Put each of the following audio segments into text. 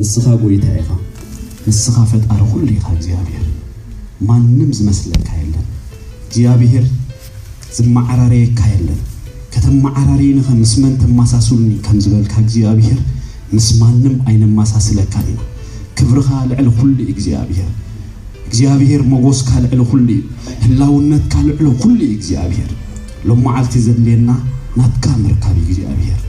ንስኻ ጎይታ ኢኻ ንስኻ ፈጣሪ ኩሉ ኢኻ እግዚኣብሔር ማንም ዝመስለካ የለን እግዚኣብሔር ዝመዓራረየካ የለን ከተመዓራርይንኸ ምስ መን ተመሳስሉኒ ከም ዝበልካ እግዚኣብሔር ምስ ማንም ኣይነመሳስለካን ኢና ክብርኻ ልዕሊ ኩሉ እዩ እግዚኣብሔር እግዚኣብሔር ሞጎስካ ልዕሊ ኩሉ እዩ ህላውነትካ ልዕሊ ኩሉ እዩ እግዚኣብሔር ሎማዓልቲ ዘድልየና ናትካ ምርካብ እዩ እግዚኣብሔር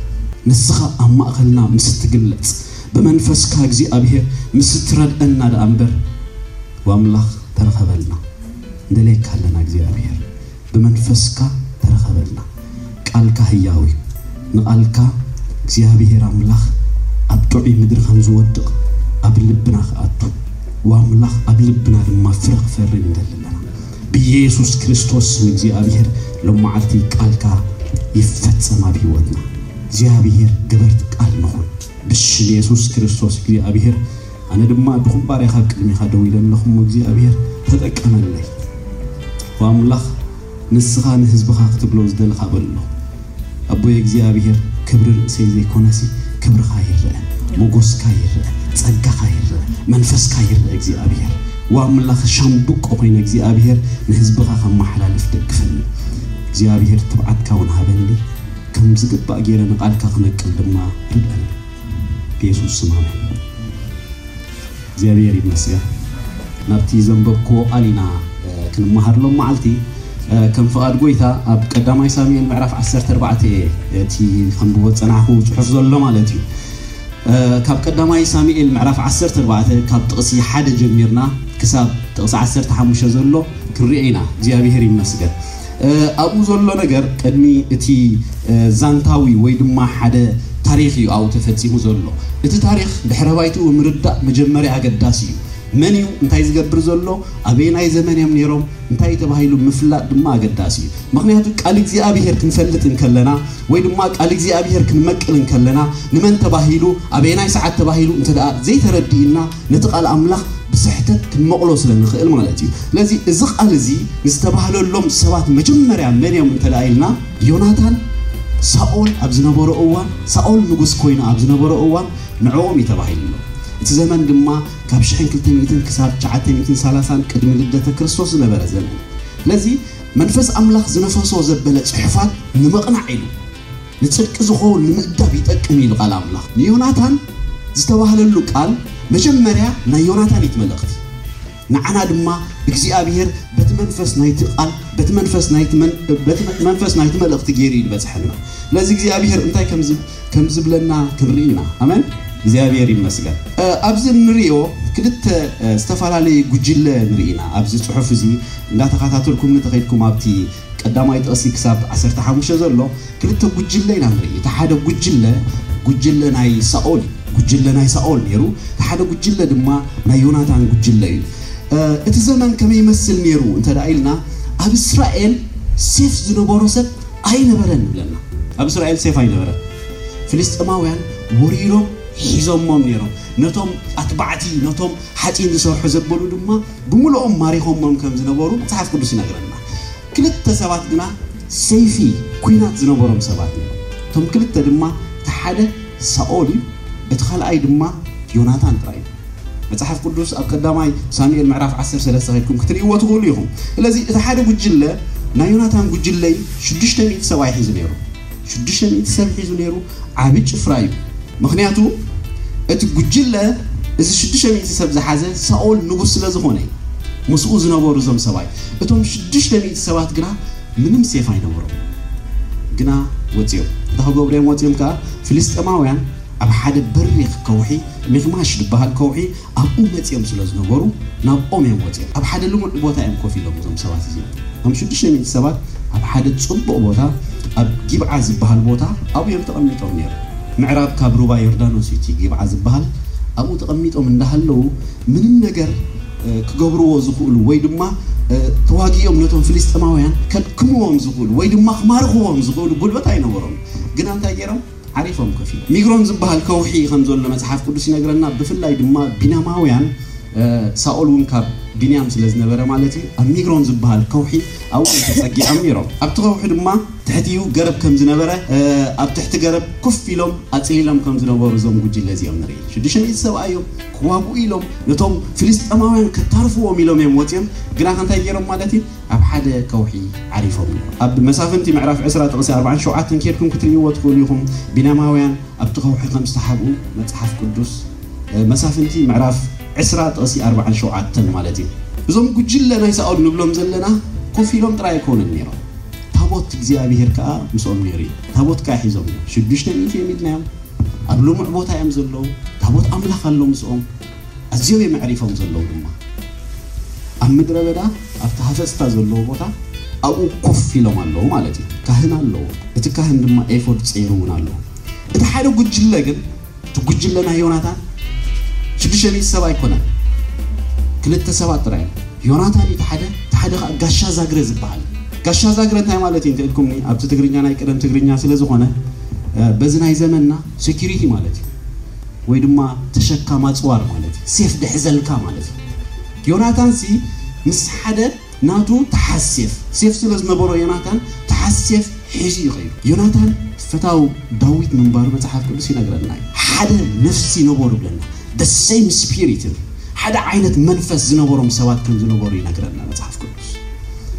ንስኻ ኣብ ማእኸልና ምስ እትግለፅ ብመንፈስካ እግዚኣብሔር ምስ እትረድእና ደኣ እምበር ዋምላኽ ተረኸበልና ንደልየካ ኣለና እግዚኣብሔር ብመንፈስካ ተረኸበልና ቃልካ ህያው እዩ ንቓልካ እግዚኣብሔር ኣምላኽ ኣብ ጥዑይ ምድሪ ከም ዝወድቕ ኣብ ልብና ክኣቱ ዋምላኽ ኣብ ልብና ድማ ፍረ ክፈሪ ንደሊ ኣለና ብየሱስ ክርስቶስ ስም እግዚኣብሄር ሎም መዓልቲ ቃልካ ይፈጸም ኣብ ሂወትና እግዚኣብሄር ገበርቲ ቃል ንኹን ብሽም የሱስ ክርስቶስ እግዚኣብሄር ኣነ ድማ ድኹም ባርያኻ ኣብ ቅድሜኻ ደው ኢለ ኣለኹ እሞ እግዚኣብሄር ተጠቀመለይ ኦ ኣምላኽ ንስኻ ንህዝብኻ ክትብሎ ዝደለኻ በሎ ኣቦየ እግዚኣብሔር ክብሪ ርእሰይ ዘይኮነሲ ክብርኻ ይረኣ ሞጎስካ ይረኣ ጸጋኻ ይረኣ መንፈስካ ይረኣ እግዚኣብሔር ዋእ ምላኽ ሻምብቆ ኮይነ እግዚኣብሔር ንህዝብኻ ከማሓላልፍ ደግፈኒ እግዚኣብሔር ትብዓትካ ውን ሃበኒ ከም ዝግባእ ገይረ ንቃልካ ክነቅል ድማ ርድኣኒ ብየሱስ ስም ኣሜን። እግዚኣብሔር ይመስገን ናብቲ ዘንበብክዎ ቃል ኢና ክንመሃር ሎም መዓልቲ ከም ፍቓድ ጎይታ ኣብ ቀዳማይ ሳሙኤል ምዕራፍ ዓሰርተ ኣርባዕተ እየ እቲ ከንብቦ ዝጸናሕኩ ጽሑፍ ዘሎ ማለት እዩ ካብ ቀዳማይ ሳሙኤል ምዕራፍ ዓሰርተ ኣርባዕተ ካብ ጥቕሲ ሓደ ጀሚርና ክሳብ ጥቕሲ ዓሰርተ ሓሙሽተ ዘሎ ክንሪኦ ኢና እግዚኣብሔር ይመስገን ኣብኡ ዘሎ ነገር ቅድሚ እቲ ዛንታዊ ወይ ድማ ሓደ ታሪኽ እዩ ኣብኡ ተፈጺሙ ዘሎ። እቲ ታሪኽ ድሕረ ባይትኡ ምርዳእ መጀመርያ ኣገዳሲ እዩ። መን እዩ እንታይ ዝገብር ዘሎ፣ ኣበየናይ ዘመን እዮም ነይሮም፣ እንታይ እዩ ተባሂሉ ምፍላጥ ድማ ኣገዳሲ እዩ። ምኽንያቱ ቃል እግዚኣብሄር ክንፈልጥ እንከለና ወይ ድማ ቃል እግዚኣብሄር ክንመቅል እንከለና ንመን ተባሂሉ፣ ኣበየናይ ሰዓት ተባሂሉ እንተድኣ ዘይተረዲእና፣ ነቲ ቃል ኣምላኽ ብስሕተት ክንመቕሎ ስለ ንኽእል ማለት እዩ። ስለዚ እዚ ቃል እዚ ንዝተባህለሎም ሰባት መጀመርያ መን እዮም እንተ ኢልና ዮናታን ሳኦል ኣብ ዝነበሮ እዋን ሳኦል ንጉስ ኮይኑ ኣብ ዝነበሮ እዋን ንዕኦም እዩ ተባሂልሎም። እቲ ዘመን ድማ ካብ ሽሕን ክልተ ሚእትን ክሳብ ትሽዓተ ሚእትን ሰላሳን ቅድሚ ልደተ ክርስቶስ ዝነበረ ዘመን እዩ። ስለዚ መንፈስ ኣምላኽ ዝነፈሶ ዘበለ ጽሑፋት ንምቕናዕ ኢሉ፣ ንጽድቂ ዝኸውን ንምእዳብ ይጠቅም ኢሉ ቃል ኣምላኽ። ንዮናታን ዝተባህለሉ ቃል መጀመርያ ናይ ዮናታን እዩ'ቲ መልእኽቲ። ንዓና ድማ እግዚኣብሄር በቲ መንፈስ ናይቲ ቃል በቲ መንፈስ ናይቲ በቲ መንፈስ ናይቲ መልእኽቲ ገይሩ እዩ ዝበጽሐና። ስለዚ እግዚኣብሄር እንታይ ከም ዝብለና ክንርኢ ኢና። ኣሜን እግዚኣብሄር ይመስገን። ኣብዚ እንርእዮ ክልተ ዝተፈላለየ ጉጅለ ንርኢ ኢና። ኣብዚ ጽሑፍ እዚ እንዳተኻታተልኩም እንተኸይድኩም ኣብቲ ቀዳማይ ጥቕሲ ክሳብ ዓሰርተ ሓሙሽተ ዘሎ ክልተ ጉጅለ ኢና ንርኢ። እቲ ሓደ ጉጅለ፣ ጉጅለ ናይ ሳኦል እዩ። ጉጅለ ናይ ሳኦል ነይሩ፣ እቲ ሓደ ጉጅለ ድማ ናይ ዮናታን ጉጅለ እዩ። እቲ ዘመን ከመይ ይመስል ነይሩ እንተ ኢልና፣ ኣብ እስራኤል ሴፍ ዝነበሮ ሰብ ኣይነበረን ይብለና። ኣብ እስራኤል ሴፍ ኣይነበረን። ፍልስጥማውያን ወሪሮም ሒዞሞም ነይሮም። ነቶም ኣትባዕቲ፣ ነቶም ሓፂን ዝሰርሑ ዘበሉ ድማ ብምሉኦም ማሪኾሞም ከም ዝነበሩ መጽሓፍ ቅዱስ ይነግረና። ክልተ ሰባት ግና ሰይፊ ኲናት ዝነበሮም ሰባት ነይሮም። እቶም ክልተ ድማ እቲ ሓደ ሳኦል እዩ፣ እቲ ካልኣይ ድማ ዮናታን ጥራይ እዩ። መጽሓፍ ቅዱስ ኣብ ቀዳማይ ሳሙኤል ምዕራፍ ዓሰርተ ሰለስተ ከይድኩም ክትርእይዎ ትኽእሉ ኢኹም። ስለዚ እቲ ሓደ ጉጅለ ናይ ዮናታን ጉጅለ'ዩ ሽዱሽተ ሚእቲ ሰብኣይ ሒዙ ነይሩ። ሽዱሽተ ሚእቲ ሰብ ሒዙ ነይሩ፣ ዓቢ ጭፍራ እዩ። ምኽንያቱ እቲ ጉጅለ እዚ ሽዱሽተ ሚእቲ ሰብ ዝሓዘ ሳኦል ንጉስ ስለ ዝኾነ እዩ። ምስኡ ዝነበሩ እዞም ሰብኣይ እቶም ሽዱሽተ ሚእቲ ሰባት ግና ምንም ሴፍ ኣይነበሮም ግና ወጺኦም እንታይ ክገብሩ እዮም ወጺኦም ከኣ ፍልስጤማውያን ኣብ ሓደ በሪኽ ከውሒ ሚኽማሽ ዝበሃል ከውሒ ኣብኡ መጺኦም ስለ ዝነበሩ ናብኦም እዮም ወጺኦም። ኣብ ሓደ ልሙዕ ቦታ እዮም ኮፍ ኢሎም እዞም ሰባት እዚኦም። እቶም ሽዱሽተ ሚእቲ ሰባት ኣብ ሓደ ጽቡቕ ቦታ ኣብ ጊብዓ ዝበሃል ቦታ ኣብኡ እዮም ተቐሚጦም ነይሮም። ምዕራብ ካብ ሩባ ዮርዳኖስ እዩ እቲ ጊብዓ ዝበሃል። ኣብኡ ተቐሚጦም እንዳሃለዉ ምንም ነገር ክገብርዎ ዝኽእሉ ወይ ድማ ተዋጊኦም ነቶም ፍልስጥኤማውያን ከድክምዎም ዝኽእሉ ወይ ድማ ክማርኽዎም ዝኽእሉ ጉልበት ኣይነበሮምን። ግና እንታይ ገይሮም? ዓሪፎም ኮፍ ኢሎም። ሚግሮን ዚብሃል ከውሒ ኸም ዘሎ መጽሓፍ ቅዱስ ይነግረና፣ ብፍላይ ድማ ቢንያማውያን፣ ሳኦል እውን ካብ ቢንያም ስለ ዝነበረ ማለት እዩ፣ ኣብ ሚግሮን ዚብሃል ከውሒ ኣብኡ እዮም ተጸጊዖም ነይሮም። ኣብቲ ኸውሒ ድማ ትሕቲኡ ገረብ ከም ዝነበረ፣ ኣብ ትሕቲ ገረብ ኮፍ ኢሎም ኣጽሊሎም ከም ዝነበሩ እዞም ጕጅለ እዚኦም ንርኢ። ሽዱሽተ ሚእቲ ሰብኣይ እዮም፣ ክዋግኡ ኢሎም ነቶም ፍልስጥኤማውያን ከታርፍዎም ኢሎም እዮም ወጺኦም፣ ግናኸ እንታይ ገይሮም ማለት እዩ? ኣብ ሓደ ከውሒ ዓሪፎም እዮም። ኣብ መሳፍንቲ ምዕራፍ ዕስራ ጥቕሲ ኣርባዓን ሸውዓተን ኬድኩም ክትርእይዎ ትኽእሉ ኢኹም፣ ቢንያማውያን ኣብቲ ከውሒ ከም ዝተሓብኡ፣ መጽሓፍ ቅዱስ፣ መሳፍንቲ ምዕራፍ ዕስራ ጥቕሲ ኣርባዓን ሸውዓተን ማለት እዩ። እዞም ጉጅለ ናይ ሳኦል ንብሎም ዘለና ኮፍ ኢሎም ጥራይ ኣይኮኑን ነይሮም፣ ታቦት እግዚኣብሄር ከኣ ምስኦም ነይሩ እዩ። ታቦት ከኣ ሒዞም እዮም፣ ሽዱሽተ ሚእቲ እዮም ኢልናዮም፣ ኣብ ልሙዕ ቦታ እዮም ዘለዉ፣ ታቦት ኣምላኽ ኣሎ ምስኦም። ኣዝዮም እዮም ኣዕሪፎም ዘለዉ ድማ ኣብ ምድረ በዳ ኣብቲ ሃፈጽታ ዘለዎ ቦታ ኣብኡ ኮፍ ኢሎም ኣለዉ ማለት እዩ። ካህን ኣለዎ፣ እቲ ካህን ድማ ኤፎድ ጸይሩ እውን ኣሎ። እቲ ሓደ ጉጅለ ግን እቲ ጉጅለ ናይ ዮናታን ሽዱሽተ ሚእቲ ሰብ ኣይኮነን፣ ክልተ ሰባት ጥራይ እዮም። ዮናታን እዩ እቲ ሓደ፣ እቲ ሓደ ከኣ ጋሻ ዛግረ ዝበሃል እዩ። ጋሻ ዛግረ እንታይ ማለት እዩ እንተኢልኩምኒ ኣብቲ ትግርኛ ናይ ቀደም ትግርኛ ስለ ዝኾነ በዚ ናይ ዘመንና ሰኩሪቲ ማለት እዩ። ወይ ድማ ተሸካም ኣጽዋር ማለት እዩ ሴፍ ድሕዘልካ ማለት እዩ ዮናታን ሲ ምስ ሓደ ናቱ ተሓዝ ሴፍ ሴፍ ስለ ዝነበሮ ዮናታን ተሓዝ ሴፍ ሒዙ እዩ ከይዱ ዮናታን ፈታው ዳዊት ምንባሩ መጽሓፍ ቅዱስ ይነግረና እዩ ሓደ ነፍሲ ነበሩ ይብለና the same spirit ሓደ ዓይነት መንፈስ ዝነበሮም ሰባት ከም ዝነበሩ ይነግረና መጽሓፍ ቅዱስ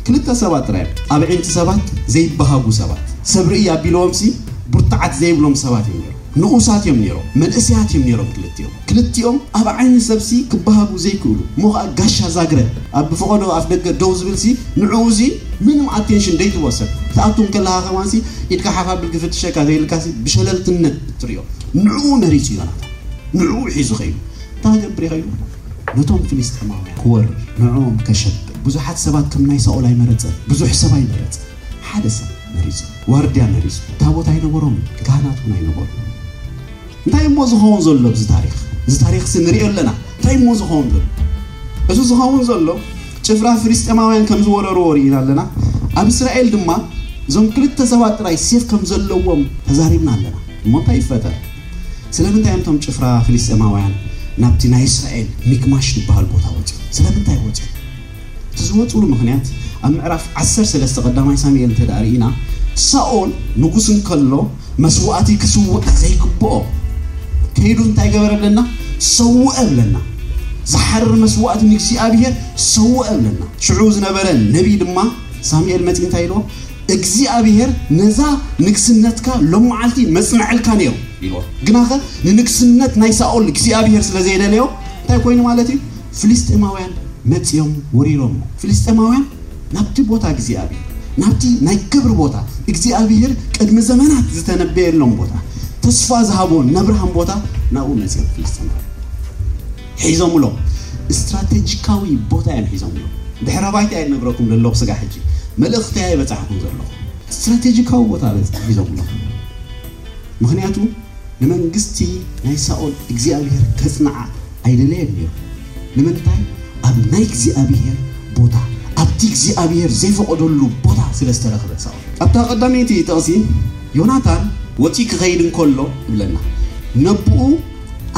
ክልተ ሰባት ጥራይ ኣብ ዕንቲ ሰባት ዘይበሃጉ ሰባት ሰብ ርእይ ኣቢለዎም ሲ ብርታዓት ዘይብሎም ሰባት እዮም ንኡሳት እዮም ነይሮም፣ መንእሰያት እዮም ነይሮም ክልቲኦም። ክልቲኦም ኣብ ዓይኒ ሰብሲ ክበሃጉ ዘይክእሉ፣ እሞ ከኣ ጋሻ ዛግረ ኣብ ብፈቐዶ ኣፍደገ ደው ዝብልሲ ንዕኡሲ ምንም ኣቴንሽን ደይትህቦ ሰብ ክትኣቱ እንከለኻ ከማንሲ ኢድካ ሓፍ ኣብል ክፍትሸካ ከይልካሲ ብሸለልትነት ትሪኦ ንዕኡ መሪጹ ዮናታን ንዕኡ ሒዙ ከይዱ እንታይ ክገብር እዩ ከይዱ ነቶም ፍልስጤማውያን ክወርር ንዕኦም ከሸብር ብዙሓት ሰባት ከም ናይ ሳኦል ኣይመረጸን ብዙሕ ሰብ ኣይመረጸን ሓደ ሰብ መሪጹ፣ ዋርድያ መሪጹ፣ ታቦት ኣይነበሮምን፣ ካህናት እውን ኣይነበሩን። እንታይ እሞ ዝኸውን ዘሎ ኣብዚ ታሪኽ? እዚ ታሪኽሲ ንርእዮ ኣለና፣ እንታይ እሞ ዝኸውን ዘሎ? እቲ ዝኸውን ዘሎ ጭፍራ ፍልስጤማውያን ከም ዝወረርዎ ርኢና ኣለና፣ ኣብ እስራኤል ድማ እዞም ክልተ ሰባት ጥራይ ሴፍ ከም ዘለዎም ተዛሪብና ኣለና። እሞ እንታይ ይፈጠር? ስለምንታይ እዮም እቶም ጭፍራ ፍልስጤማውያን ናብቲ ናይ እስራኤል ሚክማሽ ዝበሃል ቦታ ወጺኦም? ስለምንታይ ወጺኦም? እቲ ዝመጹሉ ምኽንያት ኣብ ምዕራፍ ዓሰርተ ሰለስተ ቀዳማይ ሳሙኤል እንተድኣ ርኢና ሳኦል ንጉስ እንከሎ መስዋእቲ ክስውእ ዘይግብኦ ከይዱ እንታይ ገበረ ብለና ሰውእ ብለና ዝሓርር መስዋእቲ ንእግዚኣብሔር ሰውእ ብለና ሽዑ ዝነበረ ነቢይ ድማ ሳሙኤል መጺ እንታይ ኢልዎ እግዚኣብሔር ነዛ ንግስነትካ ሎም መዓልቲ መጽንዐልካ ነይሩ ኢልዎ ግናኸ ንንግስነት ናይ ሳኦል እግዚኣብሔር ስለ ዘይደለዮ እንታይ ኮይኑ ማለት እዩ ፍልስጥኤማውያን መጺኦም ወሪሮሞ። ፍልስጥኤማውያን ናብቲ ቦታ እግዚኣብሄር፣ ናብቲ ናይ ክብሪ ቦታ፣ እግዚኣብሄር ቅድሚ ዘመናት ዝተነበየሎም ቦታ፣ ተስፋ ዝሃቦ ነብርሃን ቦታ ናብኡ መጺኦም ፍልስጥኤማውያን። ሒዞምሎም። እስትራተጂካዊ ቦታ እዮም ሒዞምሎም። ድሕረ ባይታ እየ ዝነግረኩም ዘለኹ ስጋዕ ሕጂ። መልእኽተይ ኣይበጻሕኹን ዘለኹ። እስትራተጂካዊ ቦታ ሒዞምሎም። ምኽንያቱ ንመንግስቲ ናይ ሳኦል እግዚኣብሄር ከጽንዓ ኣይደለየን ነይሩ። ንምንታይ? ኣብ ናይ እግዚኣብሄር ቦታ፣ ኣብቲ እግዚኣብሄር ዘይፈቐደሉ ቦታ ስለ ዝተረኽበ። ሳኦል። ኣብታ ቀዳመይቲ ጥቕሲ ዮናታን ወጺኡ ክኸይድ እንከሎ ይብለና፣ ነቦኡ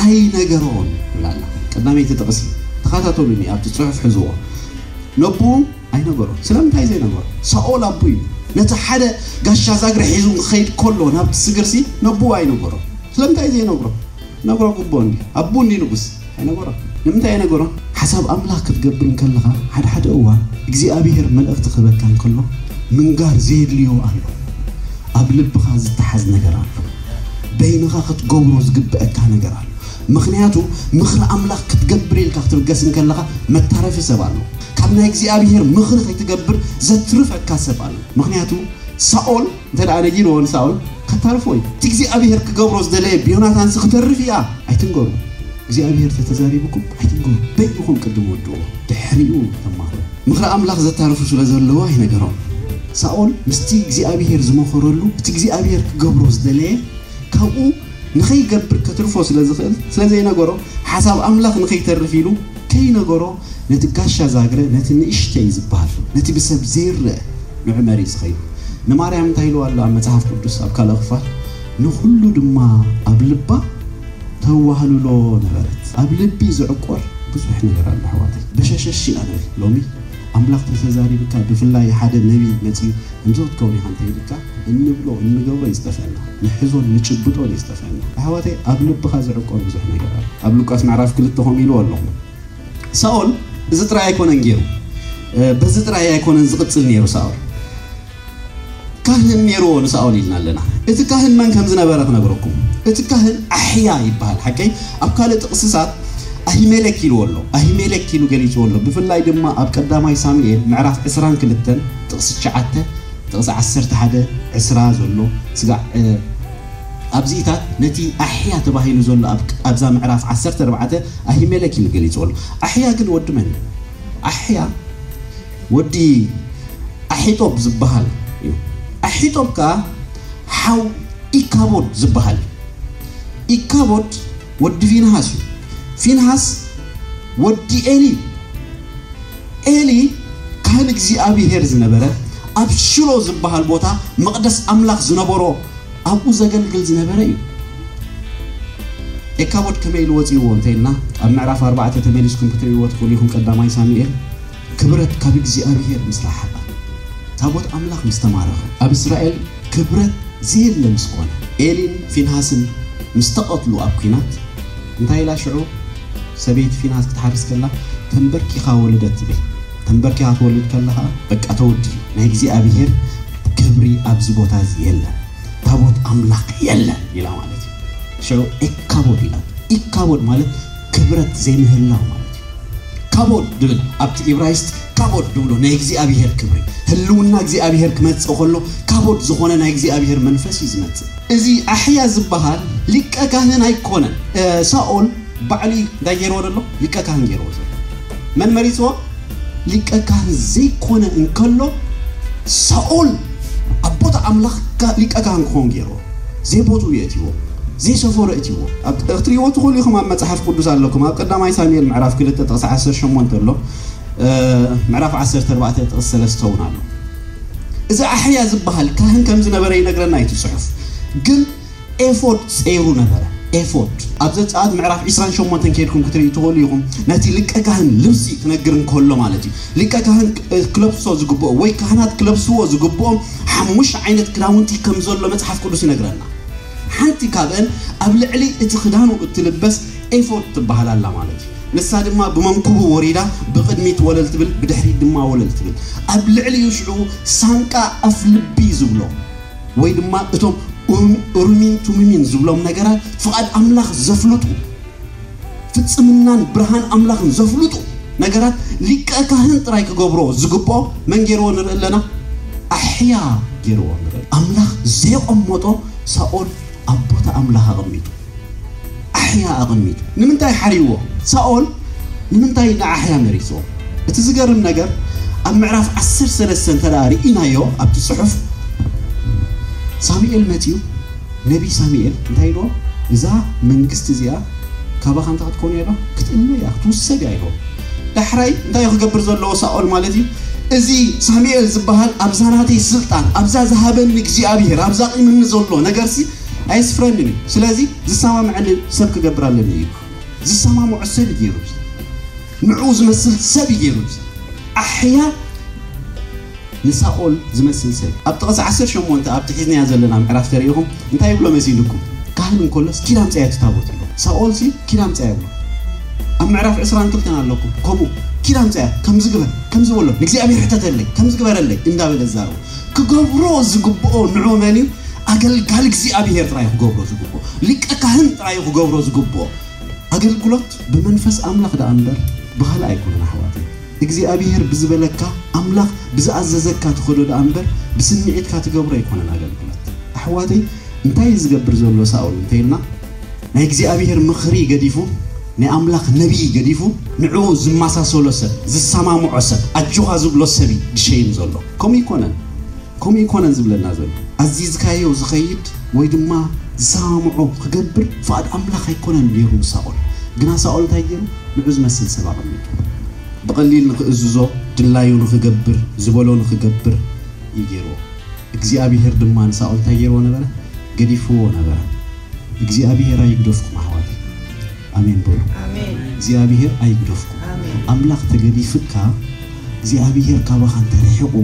ኣይነገሮን ትብላና ቀዳመይቲ ጥቕሲ። ተኻታተሉኒ ኣብቲ ጽሑፍ ሕዝዎ። ነቦኡ። ኣይነበሮን። ስለምንታይ ዘይነበሮ? ሳኦል ኣቡኡ ነቲ ሓደ ጋሻ ዛግሪ ሒዙ ክኸይድ ከሎ ናብቲ ስግርሲ ነቡኡ ኣይነገሮን። ስለምንታይ ዘይነግሮ? ክነግሮ ግቡኦ እንድዩ። ኣቡኡ እንድዩ ንጉስ። ኣይነበሮን። ንምንታይ ኣይነገሮን? ሓሳብ ኣምላኽ ክትገብር እንከለኻ ሓደ ሓደ እዋን እግዚኣብሄር መልእኽቲ ክህበካ እንከሎ ምንጋር ዘየድልዮ ኣሎ። ኣብ ልብኻ ዝተሓዝ ነገር ኣሎ። በይንኻ ክትገብሮ ዝግበኣካ ነገር ኣሎ። ምኽንያቱ ምኽሪ ኣምላኽ ክትገብር ኢልካ ክትብገስ እንከለኻ መታረፊ ሰብ ኣሎ። ካብ ናይ እግዚኣብሄር ምኽሪ ከይትገብር ዘትርፈካ ሰብ ኣሎ ምኽንያቱ ሳኦል እንተ ደኣ ነጊርዎ ንሳኦል ከታርፎ እዩ እቲ እግዚኣብሄር ክገብሮ ዝደለየ ብዮናታንሲ ክተርፍ እያ ኣይትንገሩ እግዚኣብሄር ተተዛሪብኩም ኣይትንገሩ በይንኹም ቅድም ወድዎ ድሕሪኡ ተማሩ ምኽሪ ኣምላኽ ዘታርፉ ስለ ዘለዎ ኣይነገሮም ሳኦል ምስቲ እግዚኣብሄር ዝመኸረሉ እቲ እግዚኣብሄር ክገብሮ ዝደለየ ካብኡ ንኸይገብር ከትርፎ ስለ ዝኽእል ስለ ዘይነገሮ ሓሳብ ኣምላኽ ንኸይተርፍ ኢሉ ከይነገሮ ነቲ ጋሻ ዛግረ ነቲ ንእሽተይ ዝብሃል ነቲ ብሰብ ዘይረኣ መዕመሪ ዝኸይዱ ንማርያም እንታይ ኢልዋ ኣሎ ኣብ መጽሓፍ ቅዱስ ኣብ ካልእ ክፋል ንኹሉ ድማ ኣብ ልባ ተዋህልሎ ነበረት ኣብ ልቢ ዝዕቆር ብዙሕ ነገር ኣሎ ኣሕዋተይ በሸሸሽ ኢና ንብል ሎሚ ኣምላኽ ተተዛሪብካ ብፍላይ ሓደ ነቢይ መጺኡ ከምዚ ክትከውን ኢኻ እንተኢልካ እንብሎ እንገብሮ እዩ ዝጠፍኣና ንሕዞን ንጭብጦን እዩ ዝጠፍኣና ኣሕዋተይ ኣብ ልብካ ዝዕቆር ብዙሕ ነገር ኣሎ ኣብ ሉቃስ ምዕራፍ ክልተ ከምኡ ኢልዎ ኣሎ ሳኦል እዚ ጥራይ ኣይኮነን ገይሩ በዚ ጥራይ ኣይኮነን ዝቅጽል ነይሩ ሳኦል ካህን ነይርዎ ንሳኦል ኢልና ኣለና እቲ ካህን መን ከም ዝነበረ ክነግረኩም እቲ ካህን ኣሕያ ይበሃል ሓቀይ ኣብ ካልእ ጥቕስታት ኣሂሜሌክ ኢልዎ ኣሎ ኣሂሜሌክ ኢሉ ገሊፅዎ ኣሎ ብፍላይ ድማ ኣብ ቀዳማይ ሳሙኤል ምዕራፍ 22 ጥቕሲ ትሽዓተ ጥቕሲ ዓሰርተ ሓደ፣ ዕስራ፣ ዘሎ ስጋዕ ኣብዚኢታት ነቲ ኣሒያ ተባሂሉ ዘሎ ኣብ ኣብዛ ምዕራፍ ዓሰርተ ኣርባዕተ ኣሂሜሌክ እዩ ገሊጽዎ ኣሎ። ኣሒያ ግን ወዲ መን እዩ? ኣሒያ ወዲ ኣሒጦብ ዝበሃል እዩ። ኣሒጦብ ከኣ ሓው ኢካቦድ ዝበሃል እዩ። ኢካቦድ ወዲ ፊንሃስ እዩ። ፊንሃስ ወዲ ኤሊ እዩ። ኤሊ ካህን እግዚኣብሄር ዝነበረ ኣብ ሽሎ ዝበሃል ቦታ መቕደስ ኣምላኽ ዝነበሮ ኣብኡ ዘገልግል ዝነበረ እዩ። ኤካቦድ ከመይ ኢሉ ወጺእዎ እንተኢልና ኣብ ምዕራፍ ኣርባዕተ ተመሊስኩም ክትርእይዎ ትኽእሉ ኢኹም ቀዳማይ ሳሙኤል ክብረት ካብ እግዚኣብሄር ምስ ረሓቐ ታቦት ኣምላኽ ምስ ተማረኸ ኣብ እስራኤል ክብረት ዘየለ ምስ ኮነ ኤሊን ፊንሃስን ምስ ተቐትሉ ኣብ ኲናት እንታይ ኢላ ሽዑ ሰበይቲ ፊናስ ክትሓርስ ከላ ተንበርኪኻ ወለደት ትብል ተንበርኪኻ ትወልድ ከላ ከኣ በቃ ተወዲኡ ናይ እግዚኣብሄር ክብሪ ኣብዚ ቦታ እዚ የለን ታቦት ኣምላኽ የለን ኢላ ማለት እዩ ሽዑ ኤካቦድ ኢላ ኢካቦድ ማለት ክብረት ዘይምህላው ማለት ካቦድ ድብል ኣብቲ ኢብራይስጥ ካቦድ ድብሎ ናይ እግዚኣብሄር ክብሪ ህልውና እግዚኣብሄር ክመጽእ ከሎ ካቦድ ዝኾነ ናይ እግዚኣብሄር መንፈስ እዩ ዝመጽእ እዚ ኣሒያ ዝባሃል ሊቀ ካህን ኣይኮነን ሳኦል ባዕሉ እዩ እንታይ ገይርዎ ዘሎ ሊቀ ካህን ገይርዎ ዘሎ መን መሪጽዎ ሊቀ ካህን ዘይኮነ እንከሎ ሳኦል ኣብ ቦታ ኣምላኽ ሊቀ ካህን ክኾን ገይርዎ ዘይቦትኡ የእትይዎ ዘይሰፈሮ እትይዎ እትሪእዎ ትኽእሉ ኢኹም ኣብ መጽሓፍ ቅዱስ ኣለኩም ኣብ ቀዳማይ ሳሙኤል ምዕራፍ 2 ጥቕሲ 18 ኣሎ ምዕራፍ 14 ጥቕሲ 3 እውን ኣሎ እዚ ኣሕያ ዝበሃል ካህን ከም ዝነበረ ይነግረና እዩ እቲ ጽሑፍ። ግን ኤፎድ ጸይሩ ነበረ። ኤፎድ ኣብ ዘጸኣት ምዕራፍ 28 ከድኩም ክትርእዩ ትኽእሉ ኢኹም። ነቲ ሊቀ ካህን ልብሲ ክነግር እንከሎ ማለት እዩ። ሊቀ ካህን ክለብሶ ዝግብኦ ወይ ካህናት ክለብስዎ ዝግብኦም ሓሙሽተ ዓይነት ክዳውንቲ ከም ዘሎ መጽሓፍ ቅዱስ ይነግረና። ሓንቲ ካብአን ኣብ ልዕሊ እቲ ክዳኑ እትልበስ ኤፎድ ትበሃል ኣላ ማለት እዩ። ንሳ ድማ ብመንኩቡ ወሪዳ ብቕድሚት ወለል ትብል ብድሕሪት ድማ ወለል ትብል። ኣብ ልዕሊኡ ሽዑ ሳንቃ ኣፍ ልቢ ዝብሎ ወይ ድማ እቶም ኡሩሚን ቱሙሚን ዝብሎም ነገራት ፍቓድ ኣምላኽ ዘፍልጡ ፍጽምናን ብርሃን ኣምላኽን ዘፍልጡ ነገራት ሊቀ ካህን ጥራይ ክገብሮ ዝግብኦ መን ጌርዎ ንርኢ ኣለና? ኣሒያ ጌርዎ ንርኢ። ኣምላኽ ዘየቐመጦ ሳኦል ኣብ ቦታ ኣምላኽ ኣቐሚጡ። ኣሕያ ኣቐሚጡ ንምንታይ ሓርይዎ? ሳኦል ንምንታይ ንኣሕያ መሪጹዎ? እቲ ዝገርም ነገር ኣብ ምዕራፍ ዓሰርተ ሰለስተ እንተደኣ ርኢናዮ ኣብቲ ጽሑፍ ሳሙኤል መጺኡ ነብይ ሳሙኤል እንታይ ኢልዎ እዛ መንግስቲ እዚኣ ካባኻ እንታይ ክትኮን እያ ኢልዎ ክትእለ እያ ክትውሰድ እያ ኢልዎ ዳሕራይ እንታይ ክገብር ዘለዎ ሳኦል ማለት እዩ እዚ ሳሙኤል ዝበሃል ኣብዛ ናተይ ስልጣን ኣብዛ ዝሃበኒ እግዚኣብሔር ኣብዛ ቂምኒ ዘሎ ነገርሲ ኣየስፍረንን እዩ ስለዚ ዝሰማምዐኒ ሰብ ክገብር ኣለኒ እዩ እኮ ዝሰማምዖ ሰብ እዩ ገይሩ እዚ ንዕኡ ዝመስል ሰብ እዩ ገይሩ እዚ ኣሕያ ንሳኦል ዝመስል ሰብ ኣብ ጥቕሲ ዓሰርተ ሸሞንተ ኣብቲ ሒዝናያ ዘለና ምዕራፍ ተሪኢኹም እንታይ ይብሎ መሲልኩም ካህን እንከሎስ ኪድ ኣምፀኣዮ እቲ ታቦት ይብሎ ሳኦል ሲ ኪድ ኣምፀኣዮ ይብሎ ኣብ ምዕራፍ ዕስራን ክልተን ኣለኩም ከምኡ ኪድ ኣምፀኣያ ከምዚ ግበር ከምዚ በሎ ንእግዚኣብሔር ሕተተለይ ከምዚ ግበረለይ እንዳበለ ዛረቦ ክገብሮ ዝግብኦ ንዑ መን እዩ? ኣገልጋሊ እግዚኣብሄር ጥራይ እዩ ክገብሮ ዝግብኦ። ሊቀ ካህን ጥራይ እዩ ክገብሮ ዝግብኦ። ኣገልግሎት ብመንፈስ ኣምላኽ ደኣ እምበር ብኻልእ ኣይኮነን ኣሕዋተይ። እግዚኣብሄር ብዝበለካ ኣምላኽ ብዝኣዘዘካ ትኸዶ ደኣ እምበር ብስምዒትካ ትገብሮ ኣይኮነን ኣገልግሎት። ኣሕዋተይ እንታይ እዩ ዝገብር ዘሎ ሳኦል እንተይልና ናይ እግዚኣብሄር ምኽሪ ገዲፉ፣ ናይ ኣምላኽ ነብዪ ገዲፉ ንዕኡ ዝመሳሰሎ ሰብ ዝሰማምዖ ሰብ ኣጆኻ ዝብሎ ሰብ እዩ ድሸይም ዘሎ ከምኡ ይኮነን ከምኡ ይኮነን ዝብለና ዘሎ ኣዚዝካዮ ዝኸይድ ወይ ድማ ዝሰማምዖ ክገብር ፍቓድ ኣምላኽ ኣይኮነን ኔሩ ምስ ሳኦል ግና ሳኦል እንታይ ጌሩ ንዑ ዝመስል ሰብ ኣቐሚጡ ብቐሊል ንኽእዝዞ ድላዩ ንኽገብር ዝበሎ ንኽገብር እዩ ጌርዎ እግዚኣብሄር ድማ ንሳኦል እንታይ ጌርዎ ነበረ? ገዲፍዎ ነበረ። እግዚኣብሄር ኣይግደፍኩም ኣሕዋተይ። ኣሜን በሉ። እግዚኣብሄር ኣይግደፍኩም። ኣምላኽ ተገዲፍካ እግዚኣብሄር ካባኻ እንተርሒቑ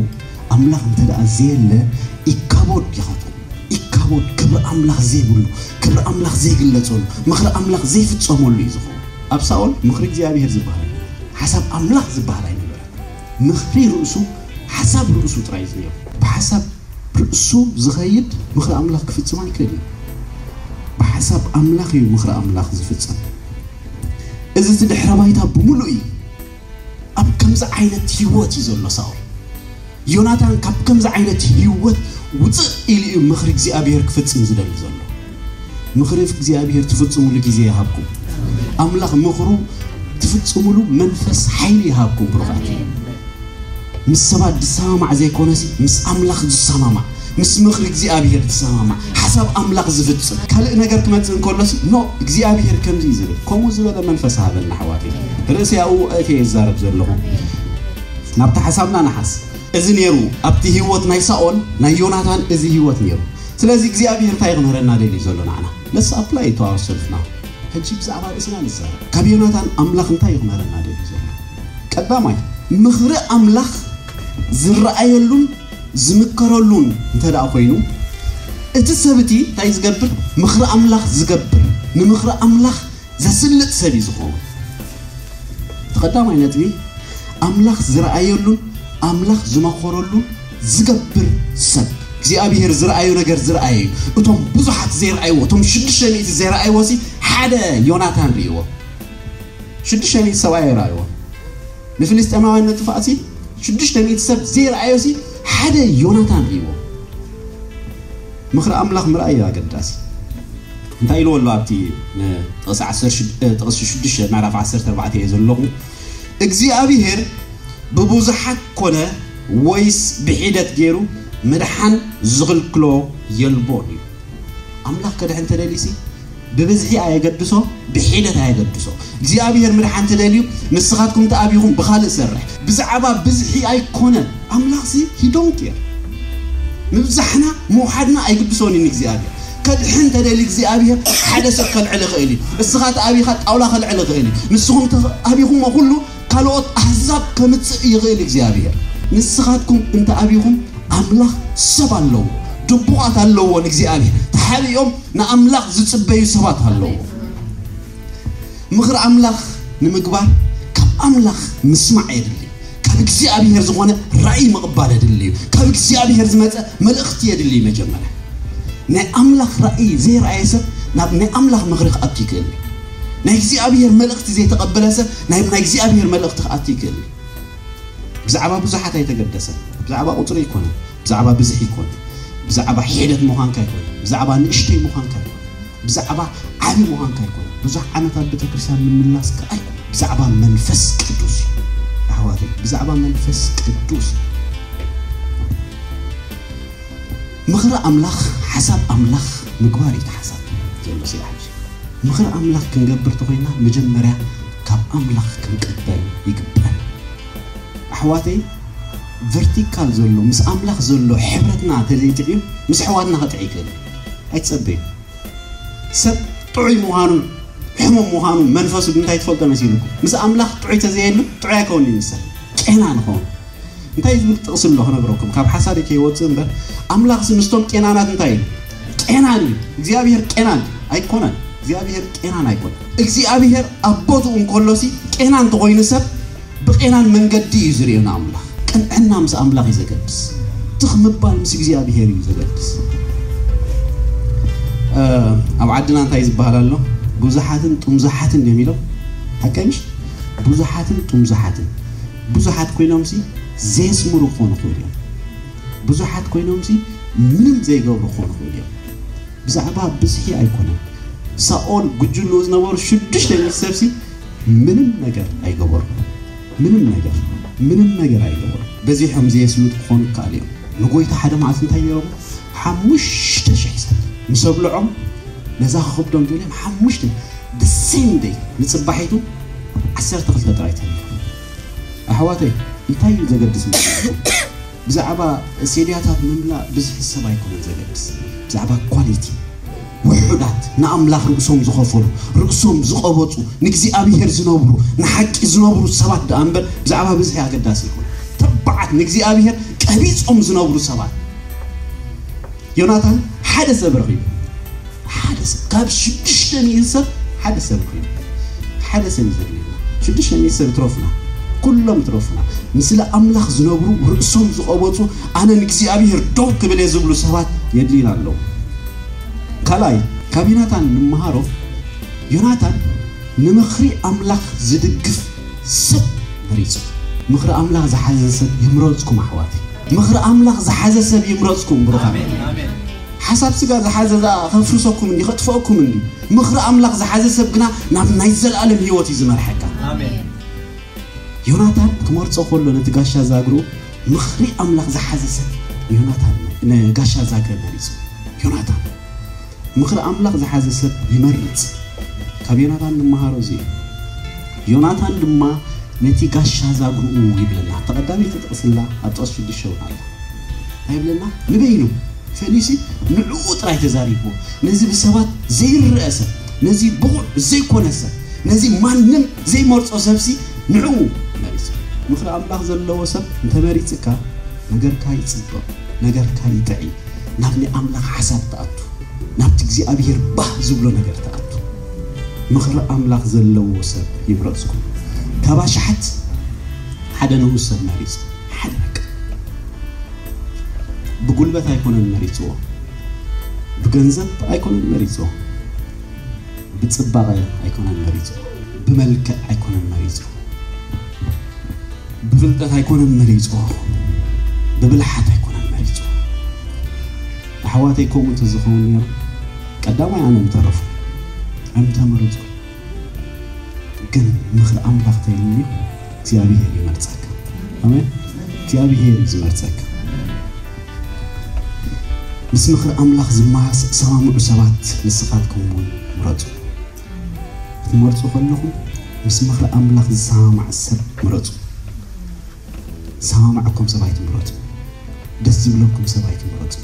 ኣምላኽ እንተ ደኣ ዘየለ ኢካቦድ ኢኻ ትኹን። ኢካቦድ ክብሪ ኣምላኽ ዘይብሉ፣ ክብሪ ኣምላኽ ዘይግለጸሉ፣ ምኽሪ ኣምላኽ ዘይፍጸመሉ እዩ ዝኸውን። ኣብ ሳኦል ምኽሪ እግዚኣብሄር ዝበሃል፣ ሓሳብ ኣምላኽ ዝበሃል ኣይነበረን። ምኽሪ ርእሱ ሓሳብ ርእሱ ጥራይ እዩ ዝኔሩ ብሓሳብ ርእሱ ዝኸይድ ምኽሪ ኣምላኽ ክፍጽም ኣይክእልን እዩ ብሓሳብ ኣምላኽ እዩ ምኽሪ ኣምላኽ ዝፍጸም እዚ እቲ ድሕረ ባይታ ብምሉእ እዩ ኣብ ከምዚ ዓይነት ህይወት እዩ ዘሎ ሳኦል ዮናታን ካብ ከምዚ ዓይነት ህይወት ውጽእ ኢሉ እዩ ምኽሪ እግዚኣብሔር ክፍጽም ዝደሊ ዘሎ ምኽሪ እግዚኣብሄር ትፍጽሙሉ ግዜ ይሃብኩም ኣምላኽ ምኽሩ ትፍጽሙሉ መንፈስ ሓይሊ ይሃብኩም ብሩኻት ምስ ሰባት ዝሰማማዕ ዘይኮነሲ ምስ ኣምላኽ ዝሰማማዕ ምስ ምኽሪ እግዚኣብሄር ዝሰማማዕ ሓሳብ ኣምላኽ ዝፍጽም ካልእ ነገር ክመጽእ እንከሎሲ ኖ እግዚኣብሄር ከምዚ እዩ ዝብል ከምኡ ዝበለ መንፈስ ሃበና ኣሕዋተይ ርእሲ ኣብኡ ኣእትየ ይዛረብ ዘለኹ ናብቲ ሓሳብና ንሓስ እዚ ነይሩ ኣብቲ ህይወት ናይ ሳኦል ናይ ዮናታን እዚ ህይወት ነይሩ ስለዚ እግዚኣብሄር እንታይ ክምህረና ደልዩ ዘሎ ንዓና? Let's apply it to ourselves now ሕጂ ብዛዕባ ርእስና ንዛረብ። ካብ ዮናታን ኣምላኽ እንታይ እዩ ክምህረና ደልዩ ዘሎ? ቀዳማይ፣ ምኽሪ ኣምላኽ ዝረኣየሉን ዝምከረሉን እንተድኣ ኮይኑ፣ እቲ ሰብ እቲ እንታይ ዝገብር? ምኽሪ ኣምላኽ ዝገብር፣ ንምኽሪ ኣምላኽ ዘስልጥ ሰብ እዩ ዝኸውን። እቲ ቀዳማይ ነጥቢ፣ ኣምላኽ ዝረኣየሉን ኣምላኽ ዝመኸረሉን ዚገብር ሰብ፣ እግዚኣብሄር ዝረኣዮ ነገር ዝረኣየ እዩ። እቶም ብዙሓት ዘይረኣይዎ፣ እቶም ሽዱሽተ ሚእቲ ዘይረኣይዎሲ፣ ሓደ ዮናታን ርእይዎ። ሽዱሽተ ሚእቲ ሰብኣይ ኣይረኣይዎ። ንፍልስጤማውያን ንጥፍኣሲ፣ ሽዱሽተ ሚእቲ ሰብ ዘይረኣዮሲ፣ ሓደ ዮናታን ርእይዎ። ምኽሪ ኣምላኽ ምርኣይ እዩ ኣገዳሲ። እንታይ ኢልዎ ኣሎ ኣብቲ ጥቕሲ ሽዱሽተ ምዕራፍ ዓሰርተ ኣርባዕተ እየ ዘለኹ እግዚኣብሄር ብብዙሓት ኮነ ወይስ ብሒደት ገይሩ ምድሓን ዝኽልክሎ የልቦን እዩ። ኣምላኽ ከድሕን እንተደልዩሲ ብብዝሒ ኣየገድሶ ብሒደት ኣየገድሶ። እግዚኣብሄር ምድሓን እንተደልዩ ንስኻትኩም እንተ ኣብኹም ብኻልእ ሰርሕ። ብዛዕባ ብዝሒ ኣይኮነን ኣምላኽሲ ሂዶንኬር ምብዛሕና ምውሓድና ኣይግድሶን እዩ ንእግዚኣብሄር። ከድሕን ተደልዩ እግዚኣብሄር ሓደ ሰብ ከልዕል ይኽእል እዩ። እስኻ እቲ ኣቢኻ ጣውላ ከልዕል ይኽእል እዩ። ንስኹም እቲ ኣቢኹሞ ኩሉ ካልኦት ኣሕዛብ ከምጽእ ይኽእል እግዚኣብሄር። ንስኻትኩም እንተ ኣቢኹም ኣምላኽ ሰብ ኣለዎ። ድቡቓት ኣለዎ ንእግዚኣብሄር ተሓቢኦም ንኣምላኽ ዝጽበዩ ሰባት ኣለዎ። ምኽሪ ኣምላኽ ንምግባር ካብ ኣምላኽ ምስማዕ የድሊ። ካብ እግዚኣብሔር ዝኾነ ራእይ ምቕባል የድሊ እዩ። ካብ እግዚኣብሔር ዝመጸ መልእኽቲ የድሊ እዩ። መጀመርያ ናይ ኣምላኽ ራእይ ዘይረኣየ ሰብ ናብ ናይ ኣምላኽ ምኽሪ ክኣቱ ይክእል እዩ። ናይ እግዚኣብሔር መልእኽቲ ዘይተቐበለ ሰብ ናብ ናይ እግዚኣብሔር መልእኽቲ ክኣቱ ይክእል እዩ። ብዛዕባ ብዙሓት ኣይተገደሰን። ብዛዕባ ቁፅሪ ኣይኮነን። ብዛዕባ ብዝሒ ኣይኮነን። ብዛዕባ ሒደት ምዃንካ ኣይኮነን። ብዛዕባ ንእሽተይ ምዃንካ ኣይኮነን። ብዛዕባ ዓቢ ምዃንካ ኣይኮነን ብዙሕ ዓመት ኣብ ቤተክርስትያን ምምላስካ ኣይኮነን ብዛዕባ መንፈስ ቅዱስ እዩ ኣሕዋተይ ብዛዕባ መንፈስ ቅዱስ ምኽሪ ኣምላኽ ሓሳብ ኣምላኽ ምግባር እዩ ሓሳብ ዘሎ ሲላሓሽ ምኽሪ ኣምላኽ ክንገብር ተኾይና መጀመርያ ካብ ኣምላኽ ክንቅበል ይግባል ኣሕዋተይ ቨርቲካል ዘሎ ምስ ኣምላኽ ዘሎ ሕብረትና ተዘይጥዕዩ ምስ ሕዋትና ክጥዕ ይክእል ኣይትጸበዩ ሰብ ጥዑይ ምዃኑ ሕሙም ምዃኑ መንፈሱ ብምንታይ ትፈልጦ መሲሉኩ ምስ ኣምላኽ ጥዑይ ተዘየሉ ጥዑይ ኣይከውን ይምሰል ቄና ንኸውን እንታይ ዝብል ጥቕሲ ኣሎ ክነግረኩም ካብ ሓሳቢ ከይወፅእ እምበር ኣምላኽሲ ምስቶም ቄናናት እንታይ እዩ ቄናን እዩ እግዚኣብሔር ቄናን ኣይኮነን እግዚኣብሔር ቄናን ኣይኮነን እግዚኣብሔር ኣብ ቦትኡ እንከሎሲ ቄና እንተኾይኑ ሰብ ብቄናን መንገዲ እዩ ዝሪኦ ንኣምላኽ ቅንዕና ምስ ኣምላኽ እዩ ዘገድስ ትኽ ምባል ምስ እግዚኣብሄር እዩ ዘገድስ ኣብ ዓድና እንታይ ዝበሃል ኣሎ ብዙሓትን ጥምዙሓትን እዮም ኢሎም ሓቀምሽ ብዙሓትን ጥምዙሓትን ብዙሓት ኮይኖምሲ ዘየስምሩ ክኾኑ ክእሉ እዮም ብዙሓት ኮይኖምሲ ምንም ዘይገብሩ ክኾኑ ክእሉ እዮም ብዛዕባ ብዝሒ ኣይኮነን ሳኦል ጉጅልኡ ዝነበሩ ሽዱሽተ ሚኒስተርሲ ምንም ነገር ኣይገበሩን ምንም ነገር ምንም ነገር ኣይገበሩን በዚሖም ዘየስሉጡ ክኾኑ ይከኣሉ እዮም ንጎይታ ሓደ መዓልቲ እንታይ ገይሮም ሓሙሽተ ሽሕ ሰብ ምስ ኣብልዖም ነዛ ክኸብዶም ደልዮም ሓሙሽተ the same day ንጽባሒቱ ዓሰርተ ክልተ ጥራይ ተሪፎም ኣሕዋተይ እንታይ እዩ ዘገድስ መስለኩም ብዛዕባ ሴድያታት ምምላእ ብዝሒ ሰብ ኣይኮነን ዘገድስ ብዛዕባ ኳሊቲ ውሑዳት ንኣምላኽ ርእሶም ዝኸፈሉ፣ ርእሶም ዝቐበጹ፣ ንእግዚኣብሄር ዝነብሩ፣ ንሓቂ ዝነብሩ ሰባት ደኣ እምበር ብዛዕባ ብዝሒ ኣገዳሲ ኣይኮነን። ተባዓት ንእግዚኣብሄር ቀቢጾም ዝነብሩ ሰባት። ዮናታን ሓደ ሰብ ረኺቡ። ሓደ ሰብ ካብ ሽዱሽተ ሚእቲ ሰብ ሓደ ሰብ ረኺቡ። ሓደ ሰብ እዩ ዘድልየና። ሽዱሽተ ሚእቲ ሰብ ይትረፉና፣ ኩሎም ይትረፉና። ምስለ ኣምላኽ ዝነብሩ ርእሶም ዝቐበጹ ኣነ ንእግዚኣብሄር ደው ክብል እየ ዝብሉ ሰባት የድልዩና ኣለዉ። ካልኣይ፣ ካብ ዮናታን ንመሃሮ፣ ዮናታን ንምኽሪ ኣምላኽ ዝድግፍ ሰብ መሪጹ። ምኽሪ ኣምላኽ ዝሓዘ ሰብ ይምረጽኩም ኣሕዋተይ። ምኽሪ ኣምላኽ ዝሓዘ ሰብ ይምረጽኩም ብሩኻን። ሓሳብ ስጋ ዝሓዘ ደኣ ከፍርሰኩም እንድዩ ከጥፍኣኩም እንድዩ። ምኽሪ ኣምላኽ ዝሓዘ ሰብ ግና ናብ ናይ ዘልኣለም ህይወት እዩ ዝመርሐካ። ዮናታን ክመርጾ ከሎ ነቲ ጋሻ ዛግሩ ምኽሪ ኣምላኽ ዝሓዘ ሰብ ዮናታን እዩ። ንጋሻ ዛግረ መሪጹ። ዮናታን ምኽሪ ኣምላኽ ዝሓዘ ሰብ ይመርጽ። ካብ ዮናታን ንመሃሮ እዚ እዩ። ዮናታን ድማ ነቲ ጋሻ ዛግርኡ ይብለና። ኣብታ ቀዳመይቲ ጥቕስላ ኣብ ጥቕሲ ሽዱሽተ እውን ኣላ። እንታይ ይብለና? ንበይኑ ፈሊዩሲ ንዕኡ ጥራይ ተዛሪብዎ። ነዚ ብሰባት ዘይርኣ ሰብ፣ ነዚ ብቑዕ ዘይኮነ ሰብ፣ ነዚ ማንም ዘይመርጾ ሰብሲ ንዕኡ መሪጹ። ምኽሪ ኣምላኽ ዘለዎ ሰብ እንተ መሪጽካ፣ ነገርካ ይጽብቕ፣ ነገርካ ይጥዕይ፣ ናብ ናይ ኣምላኽ ሓሳብ ትኣቱ፣ ናብቲ እግዚኣብሄር ባህ ዝብሎ ነገር ትኣቱ። ምኽሪ ኣምላኽ ዘለዎ ሰብ ይምረጽኩ። ካብ ኣሽሓት ሓደ ንኡስ ሰብ መሪጹ። ሓደ በቃ። ብጉልበት ኣይኮነን መሪጽዎ፣ ብገንዘብ ኣይኮነን መሪጽዎ። ብጽባቐ ኣይኮነን መሪጹ፣ ብመልክዕ ኣይኮነን መሪጹ፣ ብፍልጠት ኣይኮነን መሪጹ፣ ብብልሓት ኣይኮነን መሪጹ። ኣሕዋተይ ከምኡ እንተዝኸውን ነይሩ ቀዳማይ ኣነ ምተረፉ ኣይምተመረጹ። ግን ምኽሪ ኣምላኽ ተይልዩ እግዚኣብሄር ይመርጸካ። ኣሜን። እግዚኣብሄር እዩ ዝመርጸካ። ምስ ምኽሪ ኣምላኽ ዝመሃስ ዝሰማምዑ ሰባት ንስኻትኩም እውን ምረጹ። ክትመርጹ ከለኹም ምስ ምኽሪ ኣምላኽ ዝሰማማዕ ሰብ ምረጹ። ዝሰማመዐኩም ሰብ ኣይትምረጹ። ደስ ዝብለኩም ሰብ ኣይትምረጹ።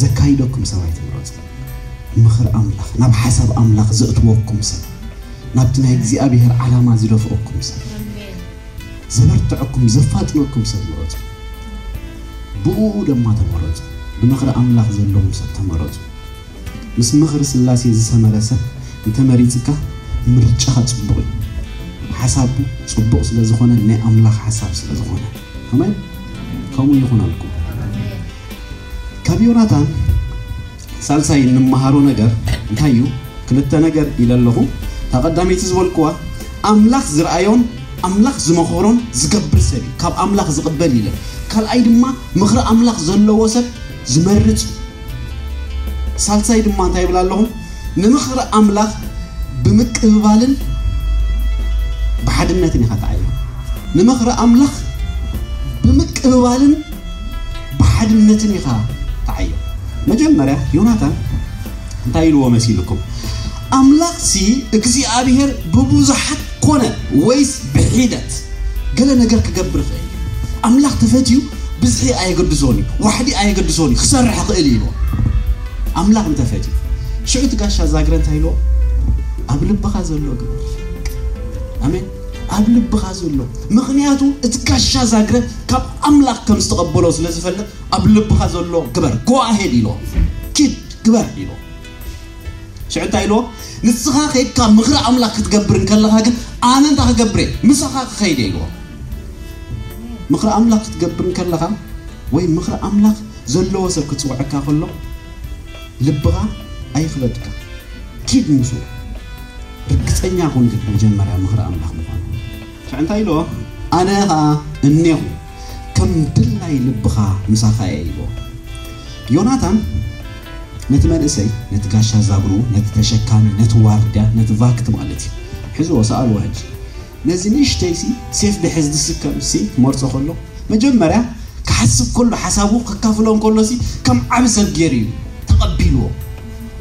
ዘካይደኩም ሰብ ኣይትምረጹ። ምኽሪ ኣምላኽ ናብ ሓሳብ ኣምላኽ ዘእትወኩም ሰብ፣ ናብቲ ናይ እግዚኣብሄር ዓላማ ዝደፍኦኩም ሰብ፣ ዘበርትዐኩም ዘፋጥነኩም ሰብ ምረጹ ብኡኡ ደማ ተመረጹ ብምኽሪ ኣምላኽ ዘሎዎም ሰብ ተመረጹ ምስ ምኽሪ ስላሴ ዝሰመረ ሰብ እንተ መሪጽካ ምርጫኻ ጽቡቕ እዩ ሓሳቡ ጽቡቕ ስለ ዝኾነ ናይ ኣምላኽ ሓሳብ ስለ ዝኾነ ኣሜን ከምኡ ይኹነልኩም ካብ ዮናታን ሳልሳይ እንመሃሮ ነገር እንታይ እዩ? ክልተ ነገር ኢለ ኣለኹ። እታ ቀዳመይቲ ዝበልኩዋ ኣምላኽ ዝርኣዮን ኣምላኽ ዝመኸሮን ዝገብር ሰብ እዩ፣ ካብ ኣምላኽ ዝቕበል ኢለ። ካልኣይ ድማ ምኽሪ ኣምላኽ ዘለዎ ሰብ ዝመርጽ እዩ። ሳልሳይ ድማ እንታይ ይብል ኣለኹ? ንምኽሪ ኣምላኽ ብምቅብባልን ብሓድነትን ኢኻ ትዓዩ። ንምኽሪ ኣምላኽ ብምቅብባልን ብሓድነትን ኢኻ ትዓዮ። መጀመርያ ዮናታን እንታይ ኢልዎ መሲልኩም? ኣምላኽሲ እግዚኣብሄር ብብዙሓት ኮነ ወይስ ብሒደት ገለ ነገር ክገብር ይኽእል እዩ። ኣምላኽ ተፈትዩ ብዝሒ ኣየገድሶን እዩ፣ ዋሕዲ ኣየገድሶን እዩ፣ ክሰርሕ ይኽእል እዩ ኢልዎ። ኣምላኽ እንተፈትዩ። ሽዑ እቲ ጋሻ ዛግረ እንታይ ኢልዎ? ኣብ ልብኻ ዘሎ ግበር። ኣሜን። ኣብ ልብኻ ዘሎ ምኽንያቱ እቲ ጋሻ ዛግረ ካብ ኣምላክ ከም ዝተቀበሎ ስለ ዝፈልጥ ኣብ ልብካ ዘሎ ግበር go ahead ኢልዎ ኪድ ግበር ኢልዎ ሽዑ እንታይ ኢልዎ ንስኻ ከይድካ ምኽሪ ኣምላክ ክትገብር እንከለካ ግን ኣነ እንታይ ክገብር እየ ምሳኻ ክኸይድ እየ ኢልዎ ምኽሪ ኣምላክ ክትገብር እንከለካ ወይ ምኽሪ ኣምላክ ዘለዎ ሰብ ክጽውዐካ ከሎ ልብኻ ኣይኽበድካ ኪድ ምስ ርግጸኛ ኩን ግን መጀመርያ ምኽሪ ኣምላክ ምዃኑ እንታይ ኢልዎ ኣነ ከኣ እኔኹ ከም ድላይ ልብኻ ምሳኻ እየ ኢልዎ። ዮናታን ነቲ መንእሰይ ነቲ ጋሻ ዛግሩ ነቲ ተሸካሚ ነቲ ዋርድያ ነቲ ቫክት ማለት እዩ ሕዝዎ ሰኣልዎ ሕጂ ነዚ ንእሽተይሲ ሴፍ ድሕዝ ድስከም ሲ ክመርጾ ከሎ መጀመርያ ክሓስብ ከሎ ሓሳቡ ከካፍሎ እንከሎሲ ከም ዓቢ ሰብ ጌሩ እዩ ተቐቢልዎ።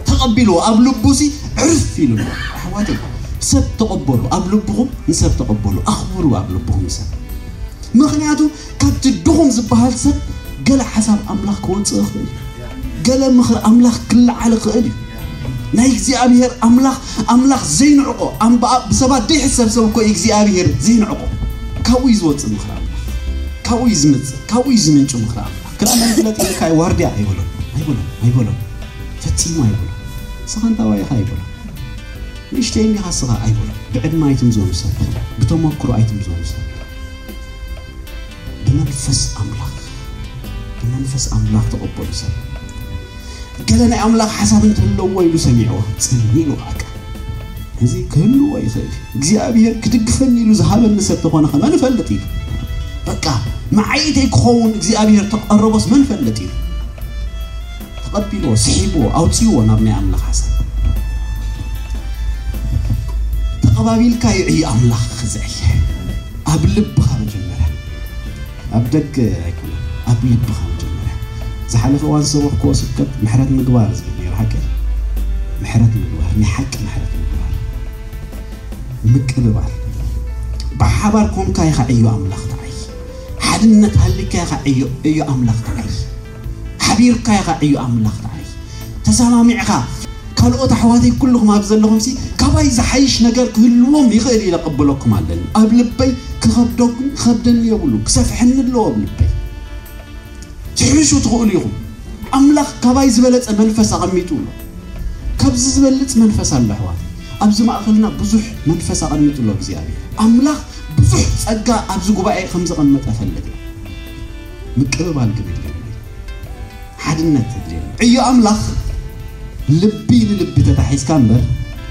ተቐቢልዎ ኣብ ልቡሲ ዕርፍ ኢሉሉ ኣሕዋተይ ሰብ ተቐበሉ ኣብ ልብኹም ንሰብ ተቐበሉ ኣኽብሩ ኣብ ልብኹም ንሰብ ምኽንያቱ ካብቲ ድኹም ዝበሃል ሰብ ገለ ሓሳብ ኣምላኽ ክወፅእ ይኽእል እዩ ገለ ምኽሪ ኣምላኽ ክለዓል ይኽእል እዩ ናይ እግዚኣብሔር ኣምላኽ ኣምላኽ ዘይንዕቆ ኣምበኣ ብሰባት ዘይሕሰብ ሰብ እኮ እግዚኣብሔር ዘይንዕቆ ካብኡ እዩ ዝወፅእ ምኽሪ ኣምላኽ ካብኡ እዩ ዝመፅእ ካብኡ እዩ ዝምንጩ ምኽሪ ኣምላኽ ክላእ መን ዝለጠልካ እዩ ዋርድያ ኣይበሎን ኣይበሎን ኣይበሎን ፈጺሙ ኣይበሎን ንስኻ እንታዋይ ኢኻ ኣይበሎን ንእሽተይ እንዲኻ ንስኻ ኣይበሎን ብዕድመ ኣይትምዘኑ ሰብ ብተመክሮ ኣይትምዘኑ ሰብ ብመንፈስ ኣምላኽ ብመንፈስ ኣምላኽ ተቐበሉ ሰብ ገለ ናይ ኣምላኽ ሓሳብ እንተለዎ ኢሉ ሰሚዕዎ ጽን ኢሉ ከኣካ እዚ ክህልዎ ይኽእል እዩ እግዚኣብሔር ክድግፈኒ ኢሉ ዝሃበኒ ሰብ ተኾነ ከመን እፈልጥ እዩ በቃ መዓይተይ ክኸውን እግዚኣብሔር ተቐረቦስ መን ፈልጥ እዩ ተቐቢልዎ ስሒብዎ ኣውፅዎ ናብ ናይ ኣምላኽ ሓሳብ ተቐባቢልካ ይዕዩ ኣምላኽ ክዝዕል ኣብ ልብኻ መጀመርያ ኣብ ደገ ኣይኮነን ኣብ ልብኻ መጀመርያ ዝሓለፈ እዋን ዝሰበኽክዎ ስብከት ምሕረት ምግባር ዝብል ኔሩ ሓቀይ ምሕረት ምግባር ናይ ሓቂ ምሕረት ምግባር ምቅብባል ብሓባር ኮንካ ኢኻ ዕዮ ኣምላኽ ትዓይ ሓድነት ሃሊካ ኢኻ ዕዮ ኣምላኽ ትዓይ ሓቢርካ ኢኻ ዕዮ ኣምላኽ ራእይ ተሳማሚዕኻ ካልኦት ኣሕዋተይ ኩሉኹም ኣብ ዘለኹምሲ ካባይ ዝሓይሽ ነገር ክህልዎም ይኽእል ኢለ ቅበለኩም ኣለኒ ኣብ ልበይ ክኸብደኩም ክኸብደኒ የብሉ ክሰፍሐኒ ኣለዎ ኣብ ልበይ ትሕሹ ትኽእሉ ኢኹም ኣምላኽ ካባይ ዝበለጸ መንፈስ ኣቐሚጡ ኣሎ ካብዚ ዝበልጽ መንፈስ ኣሎ ኣሕዋት ኣብዚ ማእኸልና ብዙሕ መንፈስ ኣቐሚጡ ኣሎ እግዚኣብሔር ኣምላኽ ብዙሕ ጸጋ ኣብዚ ጉባኤ ከም ዘቐመጠ ፈልጥ ምቅብባል ግን የድልየኒ ሓድነት የድልየኒ ዕዮ ኣምላኽ ልቢ ንልቢ ተታሒዝካ እምበር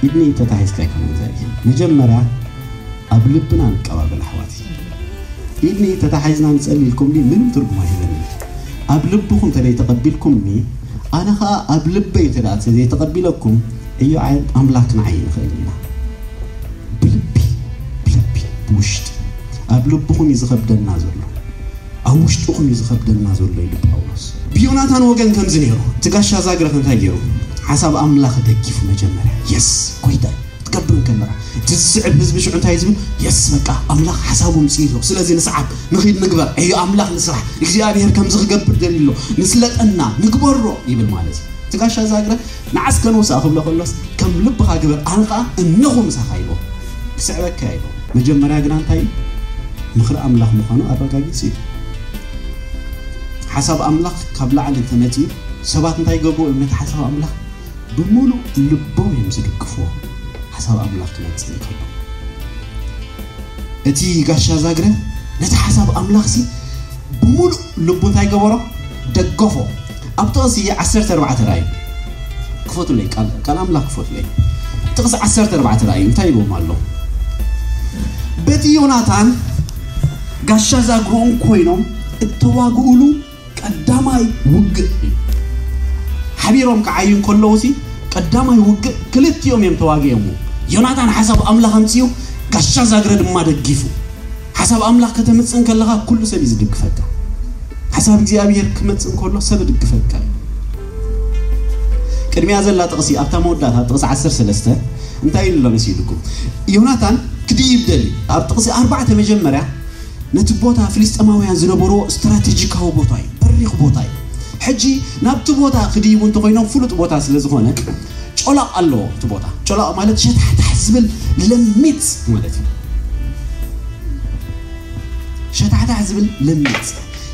ኢድ ንኢድ ተታሒዝካ ኣይኮነን ዘርኢ መጀመርያ ኣብ ልብና ንቀባበል ኣሕዋት ኢድ ንኢድ ተታሒዝና ንጸሊ ኢልኩምኒ ምንም ትርጉም ኣይህበኒ ኣብ ልብኹም ተደይ ተቐቢልኩምኒ ኣነ ኸኣ ኣብ ልበይ እንተ ደኣ ዘይተቐቢለኩም ዕዮ ኣምላክ ንዓይ ንኽእል ኢና ብልቢ ብልቢ ብውሽጢ ኣብ ልብኹም እዩ ዝኸብደና ዘሎ ኣብ ውሽጥኹም እዩ ዝኸብደና ዘሎ ኢሉ ጳውሎስ። ብዮናታን ወገን ከምዚ ነይሩ እቲ ጋሻ ዛግረኽ እንታይ ገይሩ ሓሳብ ኣምላኽ ደጊፉ መጀመርያ የስ ጎይታይ ክትገብር እንከለኻ እቲ ዝስዕብ ህዝቢ ሽዑ እንታይ ዝብል የስ በቃ ኣምላኽ ሓሳቡ ምጽኢ ኣሎ ስለዚ ንስዓብ ንኺድ ንግበር ዕዮ ኣምላኽ ንስራሕ እግዚኣብሔር ከምዚ ክገብር ደልዩ ኣሎ ንስለጠና ንግበሮ ይብል ማለት እዩ እቲ ጋሻ ዛግረ መዓስ ከ ንውጻእ ክብሎ ከሎስ ከም ልብኻ ግበር ኣነ ከኣ እነኹ ምሳኻ ኢልዎ ክስዕበካ እየ ኢልዎ መጀመርያ ግና እንታይ እዩ ምኽሪ ኣምላኽ ምዃኑ ኣረጋጊጹ እዩ ሓሳብ ኣምላኽ ካብ ላዕሊ እንተመጺኡ ሰባት እንታይ ይገብሩ እዮም ነቲ ሓሳብ ኣምላኽ ብምሉእ ልቦም እዮም ዝድግፍዎ ሓሳብ ኣምላኽ ክመጽእ እንከሎ እቲ ጋሻ ዛግረ ነቲ ሓሳብ ኣምላኽሲ ብምሉእ ልቡ እንታይ ገበሮ ደገፎ ኣብ ጥቕሲ ዓሰርተ ኣርባዕተ ራእይ ክፈቱለይ ቃል ቃል ኣምላኽ ክፈቱለይ ጥቕሲ ዓሰርተ ኣርባዕተ ራእይ እንታይ ይብዎም ኣሎ በቲ ዮናታን ጋሻ ዛግሮም ኮይኖም እተዋግኡሉ ቀዳማይ ውግእ እዩ ሓቢሮም ክዓዩ እንከለዉ ሲ ቀዳማይ ውግእ ክልቲኦም እዮም ተዋጊኦምዎ ዮናታን ሓሳብ ኣምላኽ ኣምፅኡ ጋሻ ዛግረ ድማ ደጊፉ ሓሳብ ኣምላኽ ከተምጽእ እንከለኻ ኩሉ ሰብ እዩ ዝድግፈካ። ሓሳብ እግዚኣብሄር ክመጽእ እንከሎ ሰብ እድግፈካ እዩ። ቅድሚኣ ዘላ ጥቕሲ ኣብታ መወዳእታ ጥቕሲ ዓሰርተ ሰለስተ እንታይ ኢሉ ኣሎ መሲልኩም? ዮናታን ክድይብ ደልዩ። ኣብ ጥቕሲ ኣርባዕተ መጀመርያ ነቲ ቦታ ፍልስጤማውያን ዝነበርዎ ስትራቴጂካዊ ቦታ እዩ፣ በሪኽ ቦታ እዩ። ሕጂ ናብቲ ቦታ ክድይቡ እንተኾይኖም ፍሉጥ ቦታ ስለ ዝኾነ ጮላቕ ኣለዎ እቲ ቦታ ጮላቕ ማለት ሸታሕታሕ ዝብል ለሚጽ ማለት እዩ ሸታሕታሕ ዝብል ለሚጽ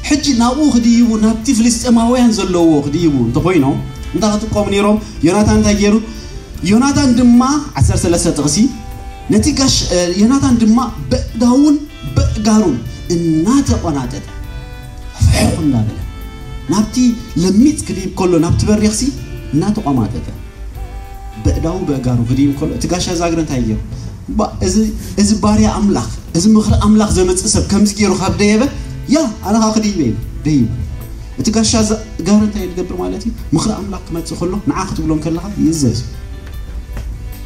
ሕጂ ናብኡ ክድይቡ ናብቲ ፍልስጤማውያን ዘለዎ ክድይቡ እንተኾይኖም እንታይ ክጥቀሙ ነይሮም ዮናታን እንታይ ገይሩ ዮናታን ድማ 13 ጥቕሲ ነቲ ጋሽ ዮናታን ድማ በእዳውን በእጋሩን እናተቆናጠጠ ፍሑቕ እንዳበለ ናብቲ ለሚጽ ክድይብ ከሎ ናብቲ በሪኽሲ እናተቋማጠጠ በእዳዉ በእጋሩ ክድይብ ከሎ እቲ ጋሻ ዛግረ እንታይ ገይሩ እባ እዚ እዚ ባርያ ኣምላኽ እዚ ምኽሪ ኣምላኽ ዘምጽእ ሰብ ከምዚ ገይሩ ካብ ደየበ ያ ኣነ ከዓ ክድይበ እዩ ደይቡ እቲ ጋሻ ዛግረ እንታይ ዝገብር ማለት እዩ ምኽሪ ኣምላኽ ክመጽእ ከሎ ንዓ ክትብሎ ከለኻ ይእዘዝ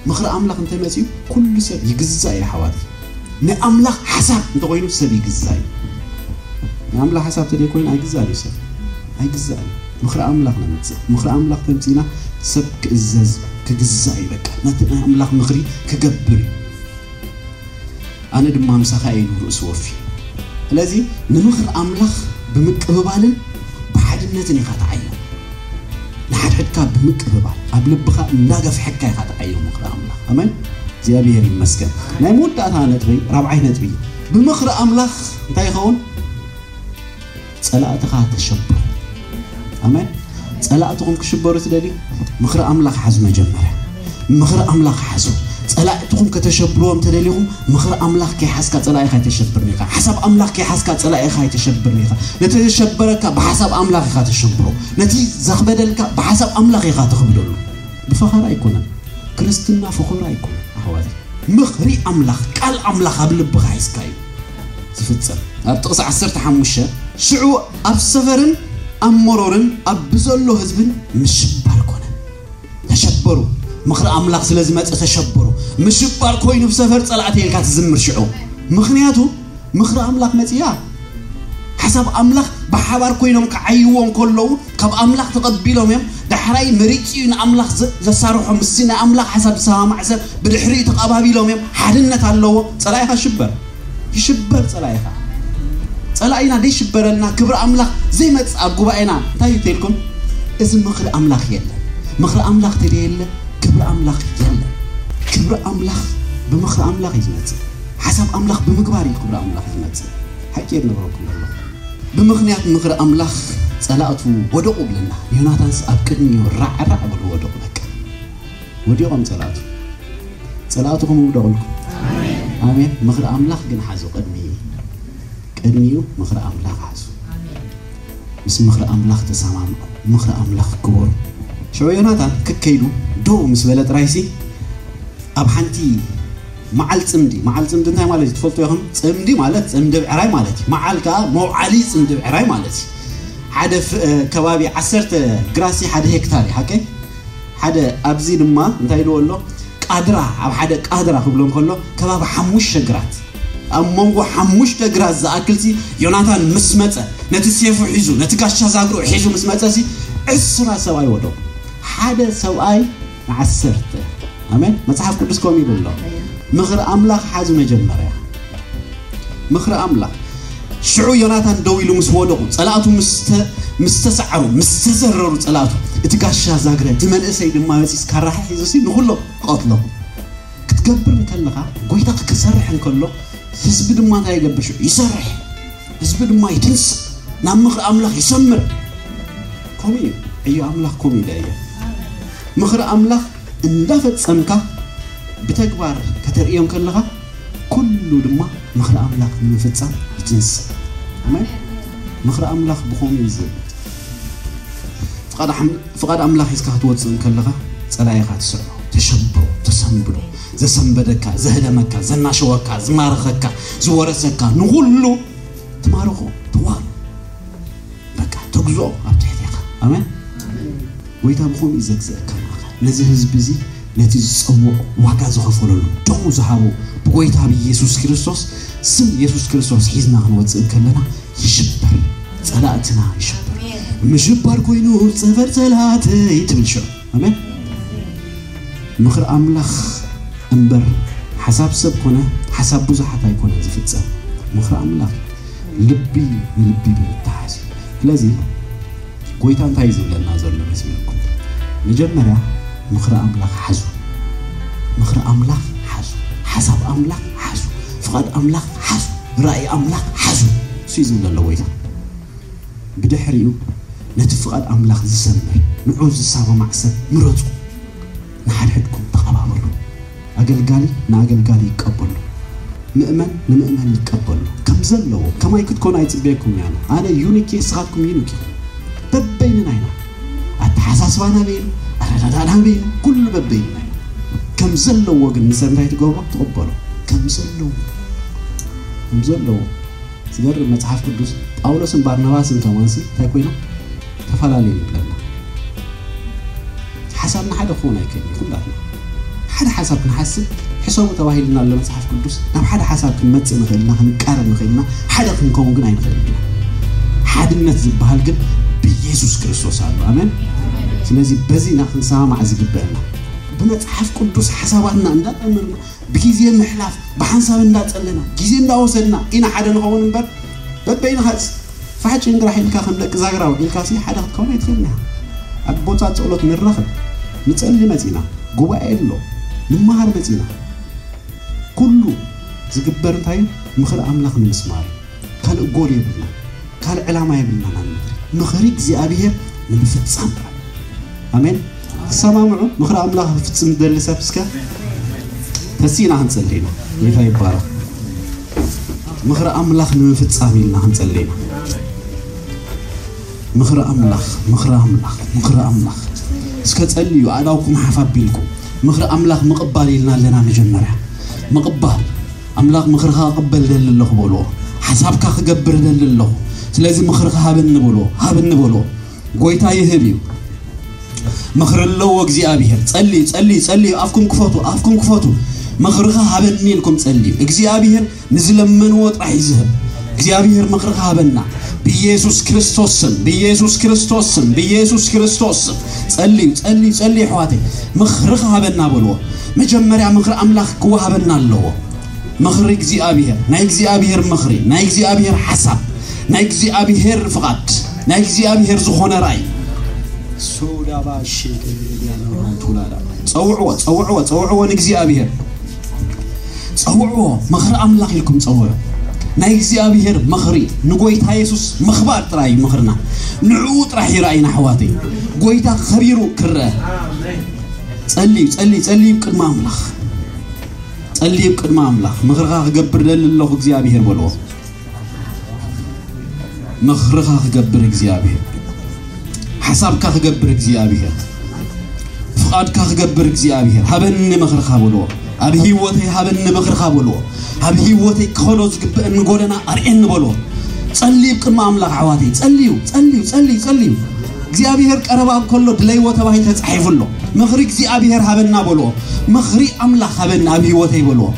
ምኽሪ ኣምላኽ እንተመጽዩ ኩሉ ሰብ ይግዛእ እዩ ኣሕዋት ናይ ኣምላኽ ሓሳብ እንተኾይኑ ሰብ ይግዛእ እዩ። ናይ ኣምላኽ ሓሳብ ተደይኮይኑ ኣይግዛእን እዩ ሰብ ኣይግዛእን እዩ። ምኽሪ ኣምላኽ ነምጽእ ምኽሪ ኣምላኽ ተምጺእና ሰብ ክእዘዝ ክግዛእ እዩ በቃ ነቲ ናይ ኣምላኽ ምኽሪ ክገብር እዩ። ኣነ ድማ ምሳኻ እየ ኢሉ ርእሱ ወፊ ስለዚ ንምኽሪ ኣምላኽ ብምቅብባልን ብሓድነትን ኢኻ ትዓይዮም ንሓድሕድካ ብምቅብባል ኣብ ልብኻ እንዳገፍሐካ ኢኻ ትዓይዮም ምኽሪ ኣምላኽ ኣመን እግዚኣብሔር ይመስገን ናይ መወዳእታ ነጥቢ ራብዓይ ነጥቢ ብምኽሪ ኣምላኽ እንታይ ይኸውን ጸላእትኻ ተሸብሩ ኣመን ጸላእትኹም ክሽበሩ ትደልዩ ምኽሪ ኣምላኽ ሓዙ መጀመርያ ምኽሪ ኣምላኽ ሓዙ። ጸላእትኹም ከተሸብርዎም ተደሊኹም ምኽሪ ኣምላኽ ከይሓዝካ ጸላኢኻ ኣይተሸብርን ኢኻ። ሓሳብ ኣምላኽ ከይሓዝካ ጸላኢኻ ኣይተሸብርን ኢኻ። ነቲ ዘሸበረካ ብሓሳብ ኣምላኽ ኢኻ ተሸብሮ። ነቲ ዘኽበደልካ ብሓሳብ ኣምላኽ ኢኻ ተኽብደሉ። ብፈኸራ ኣይኮነን። ክርስትና ፈኸራ ኣይኮነን ኣሕዋተይ። ምኽሪ ኣምላኽ፣ ቃል ኣምላኽ ኣብ ልብኻ ሒዝካ እዩ ዝፍጸም። ኣብ ጥቕሲ ዓሰርተ ሓሙሽተ ሽዑ ኣብ ሰፈርን ኣብ መሮርን ኣብ ብዘሎ ህዝብን ምሽባር ኮነ። ተሸበሩ ምኽሪ ኣምላኽ ስለ ዝመጸ ተሸበሩ ምሽባር ኮይኑ ብሰፈር ጸላእቲ ኢልካ ትዝምር ሽዑ ምኽንያቱ ምኽሪ ኣምላኽ መጽያ ሓሳብ ኣምላኽ ብሓባር ኮይኖም ክዓይዎ እንከለዉ ካብ ኣምላኽ ተቐቢሎም እዮም ዳሕራይ መሪፅ እዩ ንኣምላኽ ዘሳርሖ ምስ ናይ ኣምላኽ ሓሳብ ዝሰማማዕ ሰብ ብድሕሪኡ ተቐባቢሎም እዮም ሓድነት ኣለዎ ጸላኢኻ ሽበር ይሽበር ጸላኢኻ ጸላኢና ደይሽበረልና ክብሪ ኣምላኽ ዘይመጽእ ኣብ ጉባኤና እንታይ እዩ ተልኩም እዚ ምኽሪ ኣምላኽ የለ ምኽሪ ኣምላኽ ተደየለ ክብሪ ኣምላኽ የለ ክብሪ ኣምላኽ ብምኽሪ ኣምላኽ እዩ ዝመጽእ ሓሳብ ኣምላኽ ብምግባር እዩ ክብሪ ኣምላኽ ዝመጽእ ሓቂ እየ ዝነግረኩም ዘለኹ ብምኽንያት ምኽሪ ኣምላኽ ጸላእቱ ወደቑ ብለና ዮናታንስ ኣብ ቅድሚኡ ራዕራዕ ብሉ ወደቑ በቃ ወዲቆም ፀላእቱ ፀላእትኹም ይውደቁልኩም ኣሜን ምኽሪ ኣምላኽ ግን ሓዙ ቅድሚ ቅድሚኡ ምኽሪ ኣምላኽ ሓዙ ምስ ምኽሪ ኣምላኽ ተሰማምዑ ምኽሪ ኣምላኽ ክቡር ሽዑ ዮናታን ክከይዱ ደው ምስ በለ ጥራይሲ ኣብ ሓንቲ መዓል ፅምዲ መዓል ፅምዲ እንታይ ማለት እዩ ትፈልጡ ኢኹም ፅምዲ ማለት ፅምዲ ብዕራይ ማለት እዩ መዓል ከዓ መውዓሊ ፅምዲ ብዕራይ ማለት እዩ ሓደ ከባቢ ዓሰርተ ግራሲ ሓደ ሄክታር እዩ ሓቀይ ሓደ ኣብዚ ድማ እንታይ ኢልዎ ኣሎ ቃድራ ኣብ ሓደ ቃድራ ክብሎ እንከሎ ከባቢ ሓሙሽተ ግራት ኣብ መንጎ ሓሙሽተ ግራት ዝኣክልሲ ዮናታን ምስ መጸ ነቲ ሴፉ ሒዙ ነቲ ጋሻ ዛግሩ ሒዙ ምስ መጸሲ ዕስራ ሰብኣይ ወዶ ሓደ ሰብኣይ ንዓሰርተ ኣሜን መጽሓፍ ቅዱስ ከምኡ ይብል ኣሎ ምኽሪ ኣምላኽ ሓዝ መጀመርያ ምኽሪ ኣምላኽ። ሽዑ ዮናታን ደው ኢሉ ምስ ወደቑ፣ ጸላእቱ ምስ ተሰዓሩ፣ ምስ ተዘረሩ፣ ጸላእቱ፣ እቲ ጋሻ ዛግረ፣ እቲ መንእሰይ ድማ መጺስ ካራሒ ሒዙሲ ንኹሎም ክቐትሎም። ክትገብር እንከለኻ፣ ጎይታ ክሰርሕ እንከሎ፣ ህዝቢ ድማ እንታይ ይገብር ሽዑ? ይሰርሕ። ህዝቢ ድማ ይትንስእ፣ ናብ ምኽሪ ኣምላኽ ይሰምር። ከምኡ እዩ። ዕዮ ኣምላኽ ከምኡ እዩ ደኣ እያ። ምኽሪ ኣምላኽ እንዳፈጸምካ ብተግባር ከተርእዮ እንከለኻ ኩሉ ድማ ምኽሪ ኣምላኽ ንምፍጻም ይትንስእ። ኣሜን። ምኽሪ ኣምላኽ ብኸምኡ እዩ ዝውለድ። ፍቓድ ኣምላኽ ሒዝካ ክትወጽእ እንከለኻ ጸላኢኻ ትስዕሮ፣ ተሸብሮ፣ ተሰንብዶ፣ ዘሰንበደካ፣ ዘህደመካ፣ ዘናሸወካ፣ ዝማረኸካ፣ ዝወረሰካ ንኹሉ ትማርኾ፣ ትዋሮ። በቃ ተግዝኦ ኣብ ትሕቴኻ ኣሜን ጎይታ ብከምኡ እዩ ዘግዝኣካ ንኣኻ ነዚ ህዝቢ እዚ ነቲ ዝጸውዖ ዋጋ ዝኸፈለሉ ደሙ ዝሃቦ ብጎይታ ብኢየሱስ ክርስቶስ ስም ኢየሱስ ክርስቶስ ሒዝና ክንወጽእ እንከለና ይሽበር ጸላእትና ይሽበር ምሽባር ኮይኑ ጸበር ጸላእተይ ትብል ሽዑ ኣሜን። ምኽሪ ኣምላኽ እምበር ሓሳብ ሰብ ኮነ ሓሳብ ብዙሓት ኣይኮነን ዝፍጸም። ምኽሪ ኣምላኽ እዩ። ልቢ ንልቢ ብምትሓዝ እዩ። ስለዚ ጎይታ እንታይ እዩ ዝብለና ዘሎ መስለኩም? መጀመርያ ምኽሪ ኣምላኽ ሓዙ፣ ምኽሪ ኣምላኽ ሓዙ፣ ሓሳብ ኣምላኽ ሓዙ፣ ፍቓድ ኣምላኽ ሓዙ፣ ራእይ ኣምላኽ ሓዙ እሱ እዩ ዝብለ ኣሎ ጎይታ። ብድሕሪኡ ነቲ ፍቓድ ኣምላኽ ዝሰምር ንዕኡ ዝሳቦ ማዕሰብ ምረጹ። ንሓድሕድኩም ተቐባበሉ። ኣገልጋሊ ንኣገልጋሊ ይቀበሎ፣ ምእመን ንምእመን ይቀበሎ ከም ዘለዎ። ከማይ ክትኮኑ ኣይጽበየኩምን ኣነ። ኣነ ዩኒክ እየ ንስኻትኩም ዩኒክ ኢኹም። በበይንና ኢና። ኣተሓሳስባና በይኑ፣ ኣረዳድኣና በይኑ፣ ኩሉ በበይንና ኢና። ከም ዘለዎ ግን ንሰብ እንታይ ትገብሮ? ትቕበሎ ከም ዘለዎ ከም ዘለዎ። ዝገርም መጽሓፍ ቅዱስ ጳውሎስን ባርናባስን ከማንሲ እንታይ ኮይኖም ተፈላለዩ ይብለና ሓሳብና ሓደ ክኸውን ኣይክእልን ኩላትና ሓደ ሓሳብ ክንሓስብ ሕሰቡ ተባሂልና ኣሎ መጽሓፍ ቅዱስ ናብ ሓደ ሓሳብ ክንመጽእ ንኽእል ኢና ክንቃረብ ንኽእል ኢና ሓደ ክንከውን ግን ኣይንኽእል ኢና ሓድነት ዝበሃል ግን ብኢየሱስ ክርስቶስ ኣሎ ኣሜን ስለዚ በዚና ክንሰማማዕ ዝግበአና ብመጽሓፍ ቅዱስ ሓሳባትና እንዳጠመርና ብጊዜ ምሕላፍ ብሓንሳብ እንዳጸለና ጊዜ እንዳወሰድና ኢና ሓደ ንኸውን እምበር በበይንኻስ ፋሕ ጭንግራሕ ኢልካ ከም ደቂ ዛግራ ውዒልካሲ ሓደ ክትከውን ኣይትኽእልን ኢኻ። ኣብ ቦታ ጸሎት ንራኽብ፣ ንጸሊ መጺእና፣ ጉባኤ ኣሎ ንመሃር መጺእና ኩሉ ዝግበር እንታይ እዩ ምኽሪ ኣምላኽ ንምስማር እዩ። ካልእ ጎል የብልናን ካልእ ዕላማ የብልናን ኣብ ምድሪ ምኽሪ እግዚኣብሄር ንምፍጻም ጥራይ ኣሜን ትሰማምዑ ምኽሪ ኣምላኽ ክፍጽም ዝደሊ ሰብ እስከ ተሲእና ክንጸልይ ኢና ጌታ ይባረኽ ምኽሪ ኣምላኽ ንምፍጻም ኢልና ክንጸልይ ኢና ምኽሪ ኣምላኽ ምኽሪ ኣምላኽ ምኽሪ ኣምላኽ እስከ ጸልዩ ኣእዳውኩም ሓፍ ኣቢልኩም ምኽሪ ኣምላኽ ምቕባል ኢልና ኣለና መጀመርያ ምቕባል ኣምላኽ ምኽርኻ ክቕበል እደሊ ኣለኹ በሎ። ሓሳብካ ክገብር እደሊ ኣለኹ፣ ስለዚ ምኽርኻ ሃበኒ በሎ። ሃብኒ በሎ። ጎይታ ይህብ እዩ። ምኽሪ ኣለዎ እግዚኣብሄር። ጸልዩ ጸልዩ ጸልዩ፣ ኣፍኩም ክፈቱ ኣፍኩም ክፈቱ፣ ምኽርኻ ሃበኒ ኢልኩም ጸልዩ። እግዚኣብሄር ንዝለመንዎ ጥራሕ እዩ ዝህብ። እግዚኣብሄር ምኽርኻ ሃበና ብኢየሱስ ክርስቶስ ስም ብኢየሱስ ክርስቶስ ስም ብኢየሱስ ክርስቶስ ስም ጸልዩ ጸልዩ ጸልዩ ኣሕዋተይ ምኽርኻ ሃበና በልዎ መጀመርያ ምኽሪ ኣምላኽ ክወሃበና ኣለዎ። ምኽሪ እግዚኣብሄር፣ ናይ እግዚኣብሄር ምኽሪ፣ ናይ እግዚኣብሄር ሓሳብ፣ ናይ እግዚኣብሄር ፍቓድ፣ ናይ እግዚኣብሄር ዝኾነ ራእይ ሶዳባ ሼደደደያኖራንቱላዳ ጸውዕዎ ጸውዕዎ ጸውዕዎ ንእግዚኣብሄር ጸውዕዎ ምኽሪ ኣምላኽ ኢልኩም ጸውዑ ናይ እግዚኣብሄር ምኽሪ ንጎይታ የሱስ ምኽባር ጥራይ እዩ ምኽርና ንዕኡ ጥራሕ ይረኣይና ኣሕዋተይ ጎይታ ኸቢሩ ክረአ ጸልዩ ጸልዩ ጸልዩ ቅድሚ ኣምላኽ ጸልዩ ቅድሚ ኣምላኽ ምኽርኻ ክገብር ደሊ ኣለኹ እግዚኣብሔር በልዎ ምኽርኻ ክገብር እግዚኣብሔር ሓሳብካ ክገብር እግዚኣብሔር ፍቓድካ ክገብር እግዚኣብሔር ሃበኒ ምኽርካ በልዎ ኣብ ህይወተይ ሃበኒ ምኽርካ በልዎ ኣብ ህይወተይ ክኸዶ ዝግብአኒ ጎደና ኣርእየኒ በልዎ ጸልዩ ቅድሚ ኣምላኽ ኣሕዋተይ ጸልዩ ጸልዩ ጸልዩ ጸልዩ እግዚኣብሄር ቀረባ እንከሎ ድለይዎ ተባሂሉ ተጻሒፉ ኣሎ። ምኽሪ እግዚኣብሄር ሃበና በልዎ። ምኽሪ ኣምላኽ ሃበና ኣብ ህይወተይ በልዎ።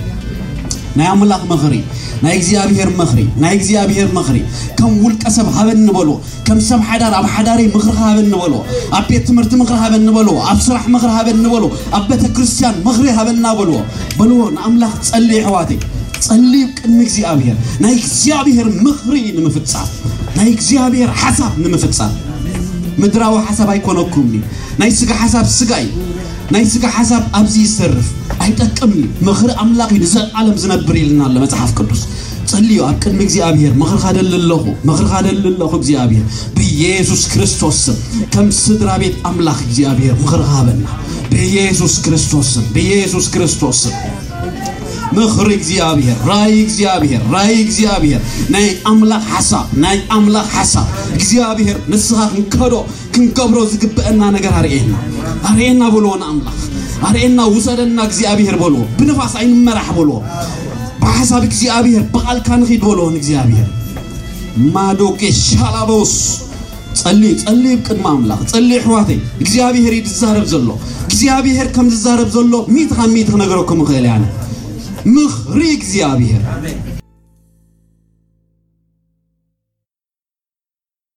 ናይ ኣምላኽ ምኽሪ ናይ እግዚኣብሄር ምኽሪ ናይ እግዚኣብሄር ምኽሪ ከም ውልቀ ሰብ ሃበኒ በልዎ። ከም ሰብ ሓዳር ኣብ ሓዳረይ ምኽርኻ ሃበኒ በልዎ። ኣብ ቤት ትምህርቲ ምኽሪ ሃበኒ በልዎ። ኣብ ስራሕ ምኽሪ ሃበኒ በልዎ። ኣብ ቤተ ክርስቲያን ምኽሪ ሃበና በልዎ። በልዎ ንኣምላኽ ጸልዩ ኣሕዋተይ። ጸልዩ ቅድሚ እግዚኣብሔር ናይ እግዚኣብሔር ምኽሪ ንምፍጻም ናይ እግዚኣብሔር ሓሳብ ንምፍጻም ምድራዊ ሓሳብ ኣይኮነኩም እዩ ናይ ስጋ ሓሳብ ስጋ እዩ ናይ ስጋ ሓሳብ ኣብዚ ይሰርፍ ኣይጠቅም እዩ ምኽሪ ኣምላኽ እዩ ንዘለዓለም ዝነብር ኢልና ኣሎ መጽሓፍ ቅዱስ ጸልዩ ኣብ ቅድሚ እግዚኣብሔር ምኽርኻ ደሊ ኣለኹ ምኽርኻ ደሊ ኣለኹ እግዚኣብሔር ብኢየሱስ ክርስቶስ ስም ከም ስድራ ቤት ኣምላኽ እግዚኣብሔር ምኽርኻ ሃበና ብኢየሱስ ክርስቶስ ስም ብኢየሱስ ክርስቶስ ስም ምኽሪ እግዚኣብሔር ራእይ እግዚኣብሔር ራእይ እግዚኣብሔር ናይ ኣምላኽ ሓሳብ ናይ ኣምላኽ ሓሳብ እግዚኣብሔር ንስኻ ክንከዶ ክንገብሮ ዝግበአና ነገር ኣርእየና ኣርእየና በልዎ ንኣምላኽ ኣርእየና ውሰደና እግዚኣብሔር በልዎ ብንፋስ ኣይንመራሕ በልዎ ብሓሳብ እግዚኣብሔር ብቓልካ ንኺድ በልዎ ንእግዚኣብሔር ማዶቄ ሻላቦስ ጸልዩ ጸልዩ ቅድሚ ኣምላኽ ጸልዩ ኣሕዋተይ እግዚኣብሄር እዩ ዝዛረብ ዘሎ እግዚኣብሄር ከም ዝዛረብ ዘሎ ሚእቲ ካብ ሚእቲ ክነገረኩም እኽእል ያነ ምኽሪ እግዚኣብሄር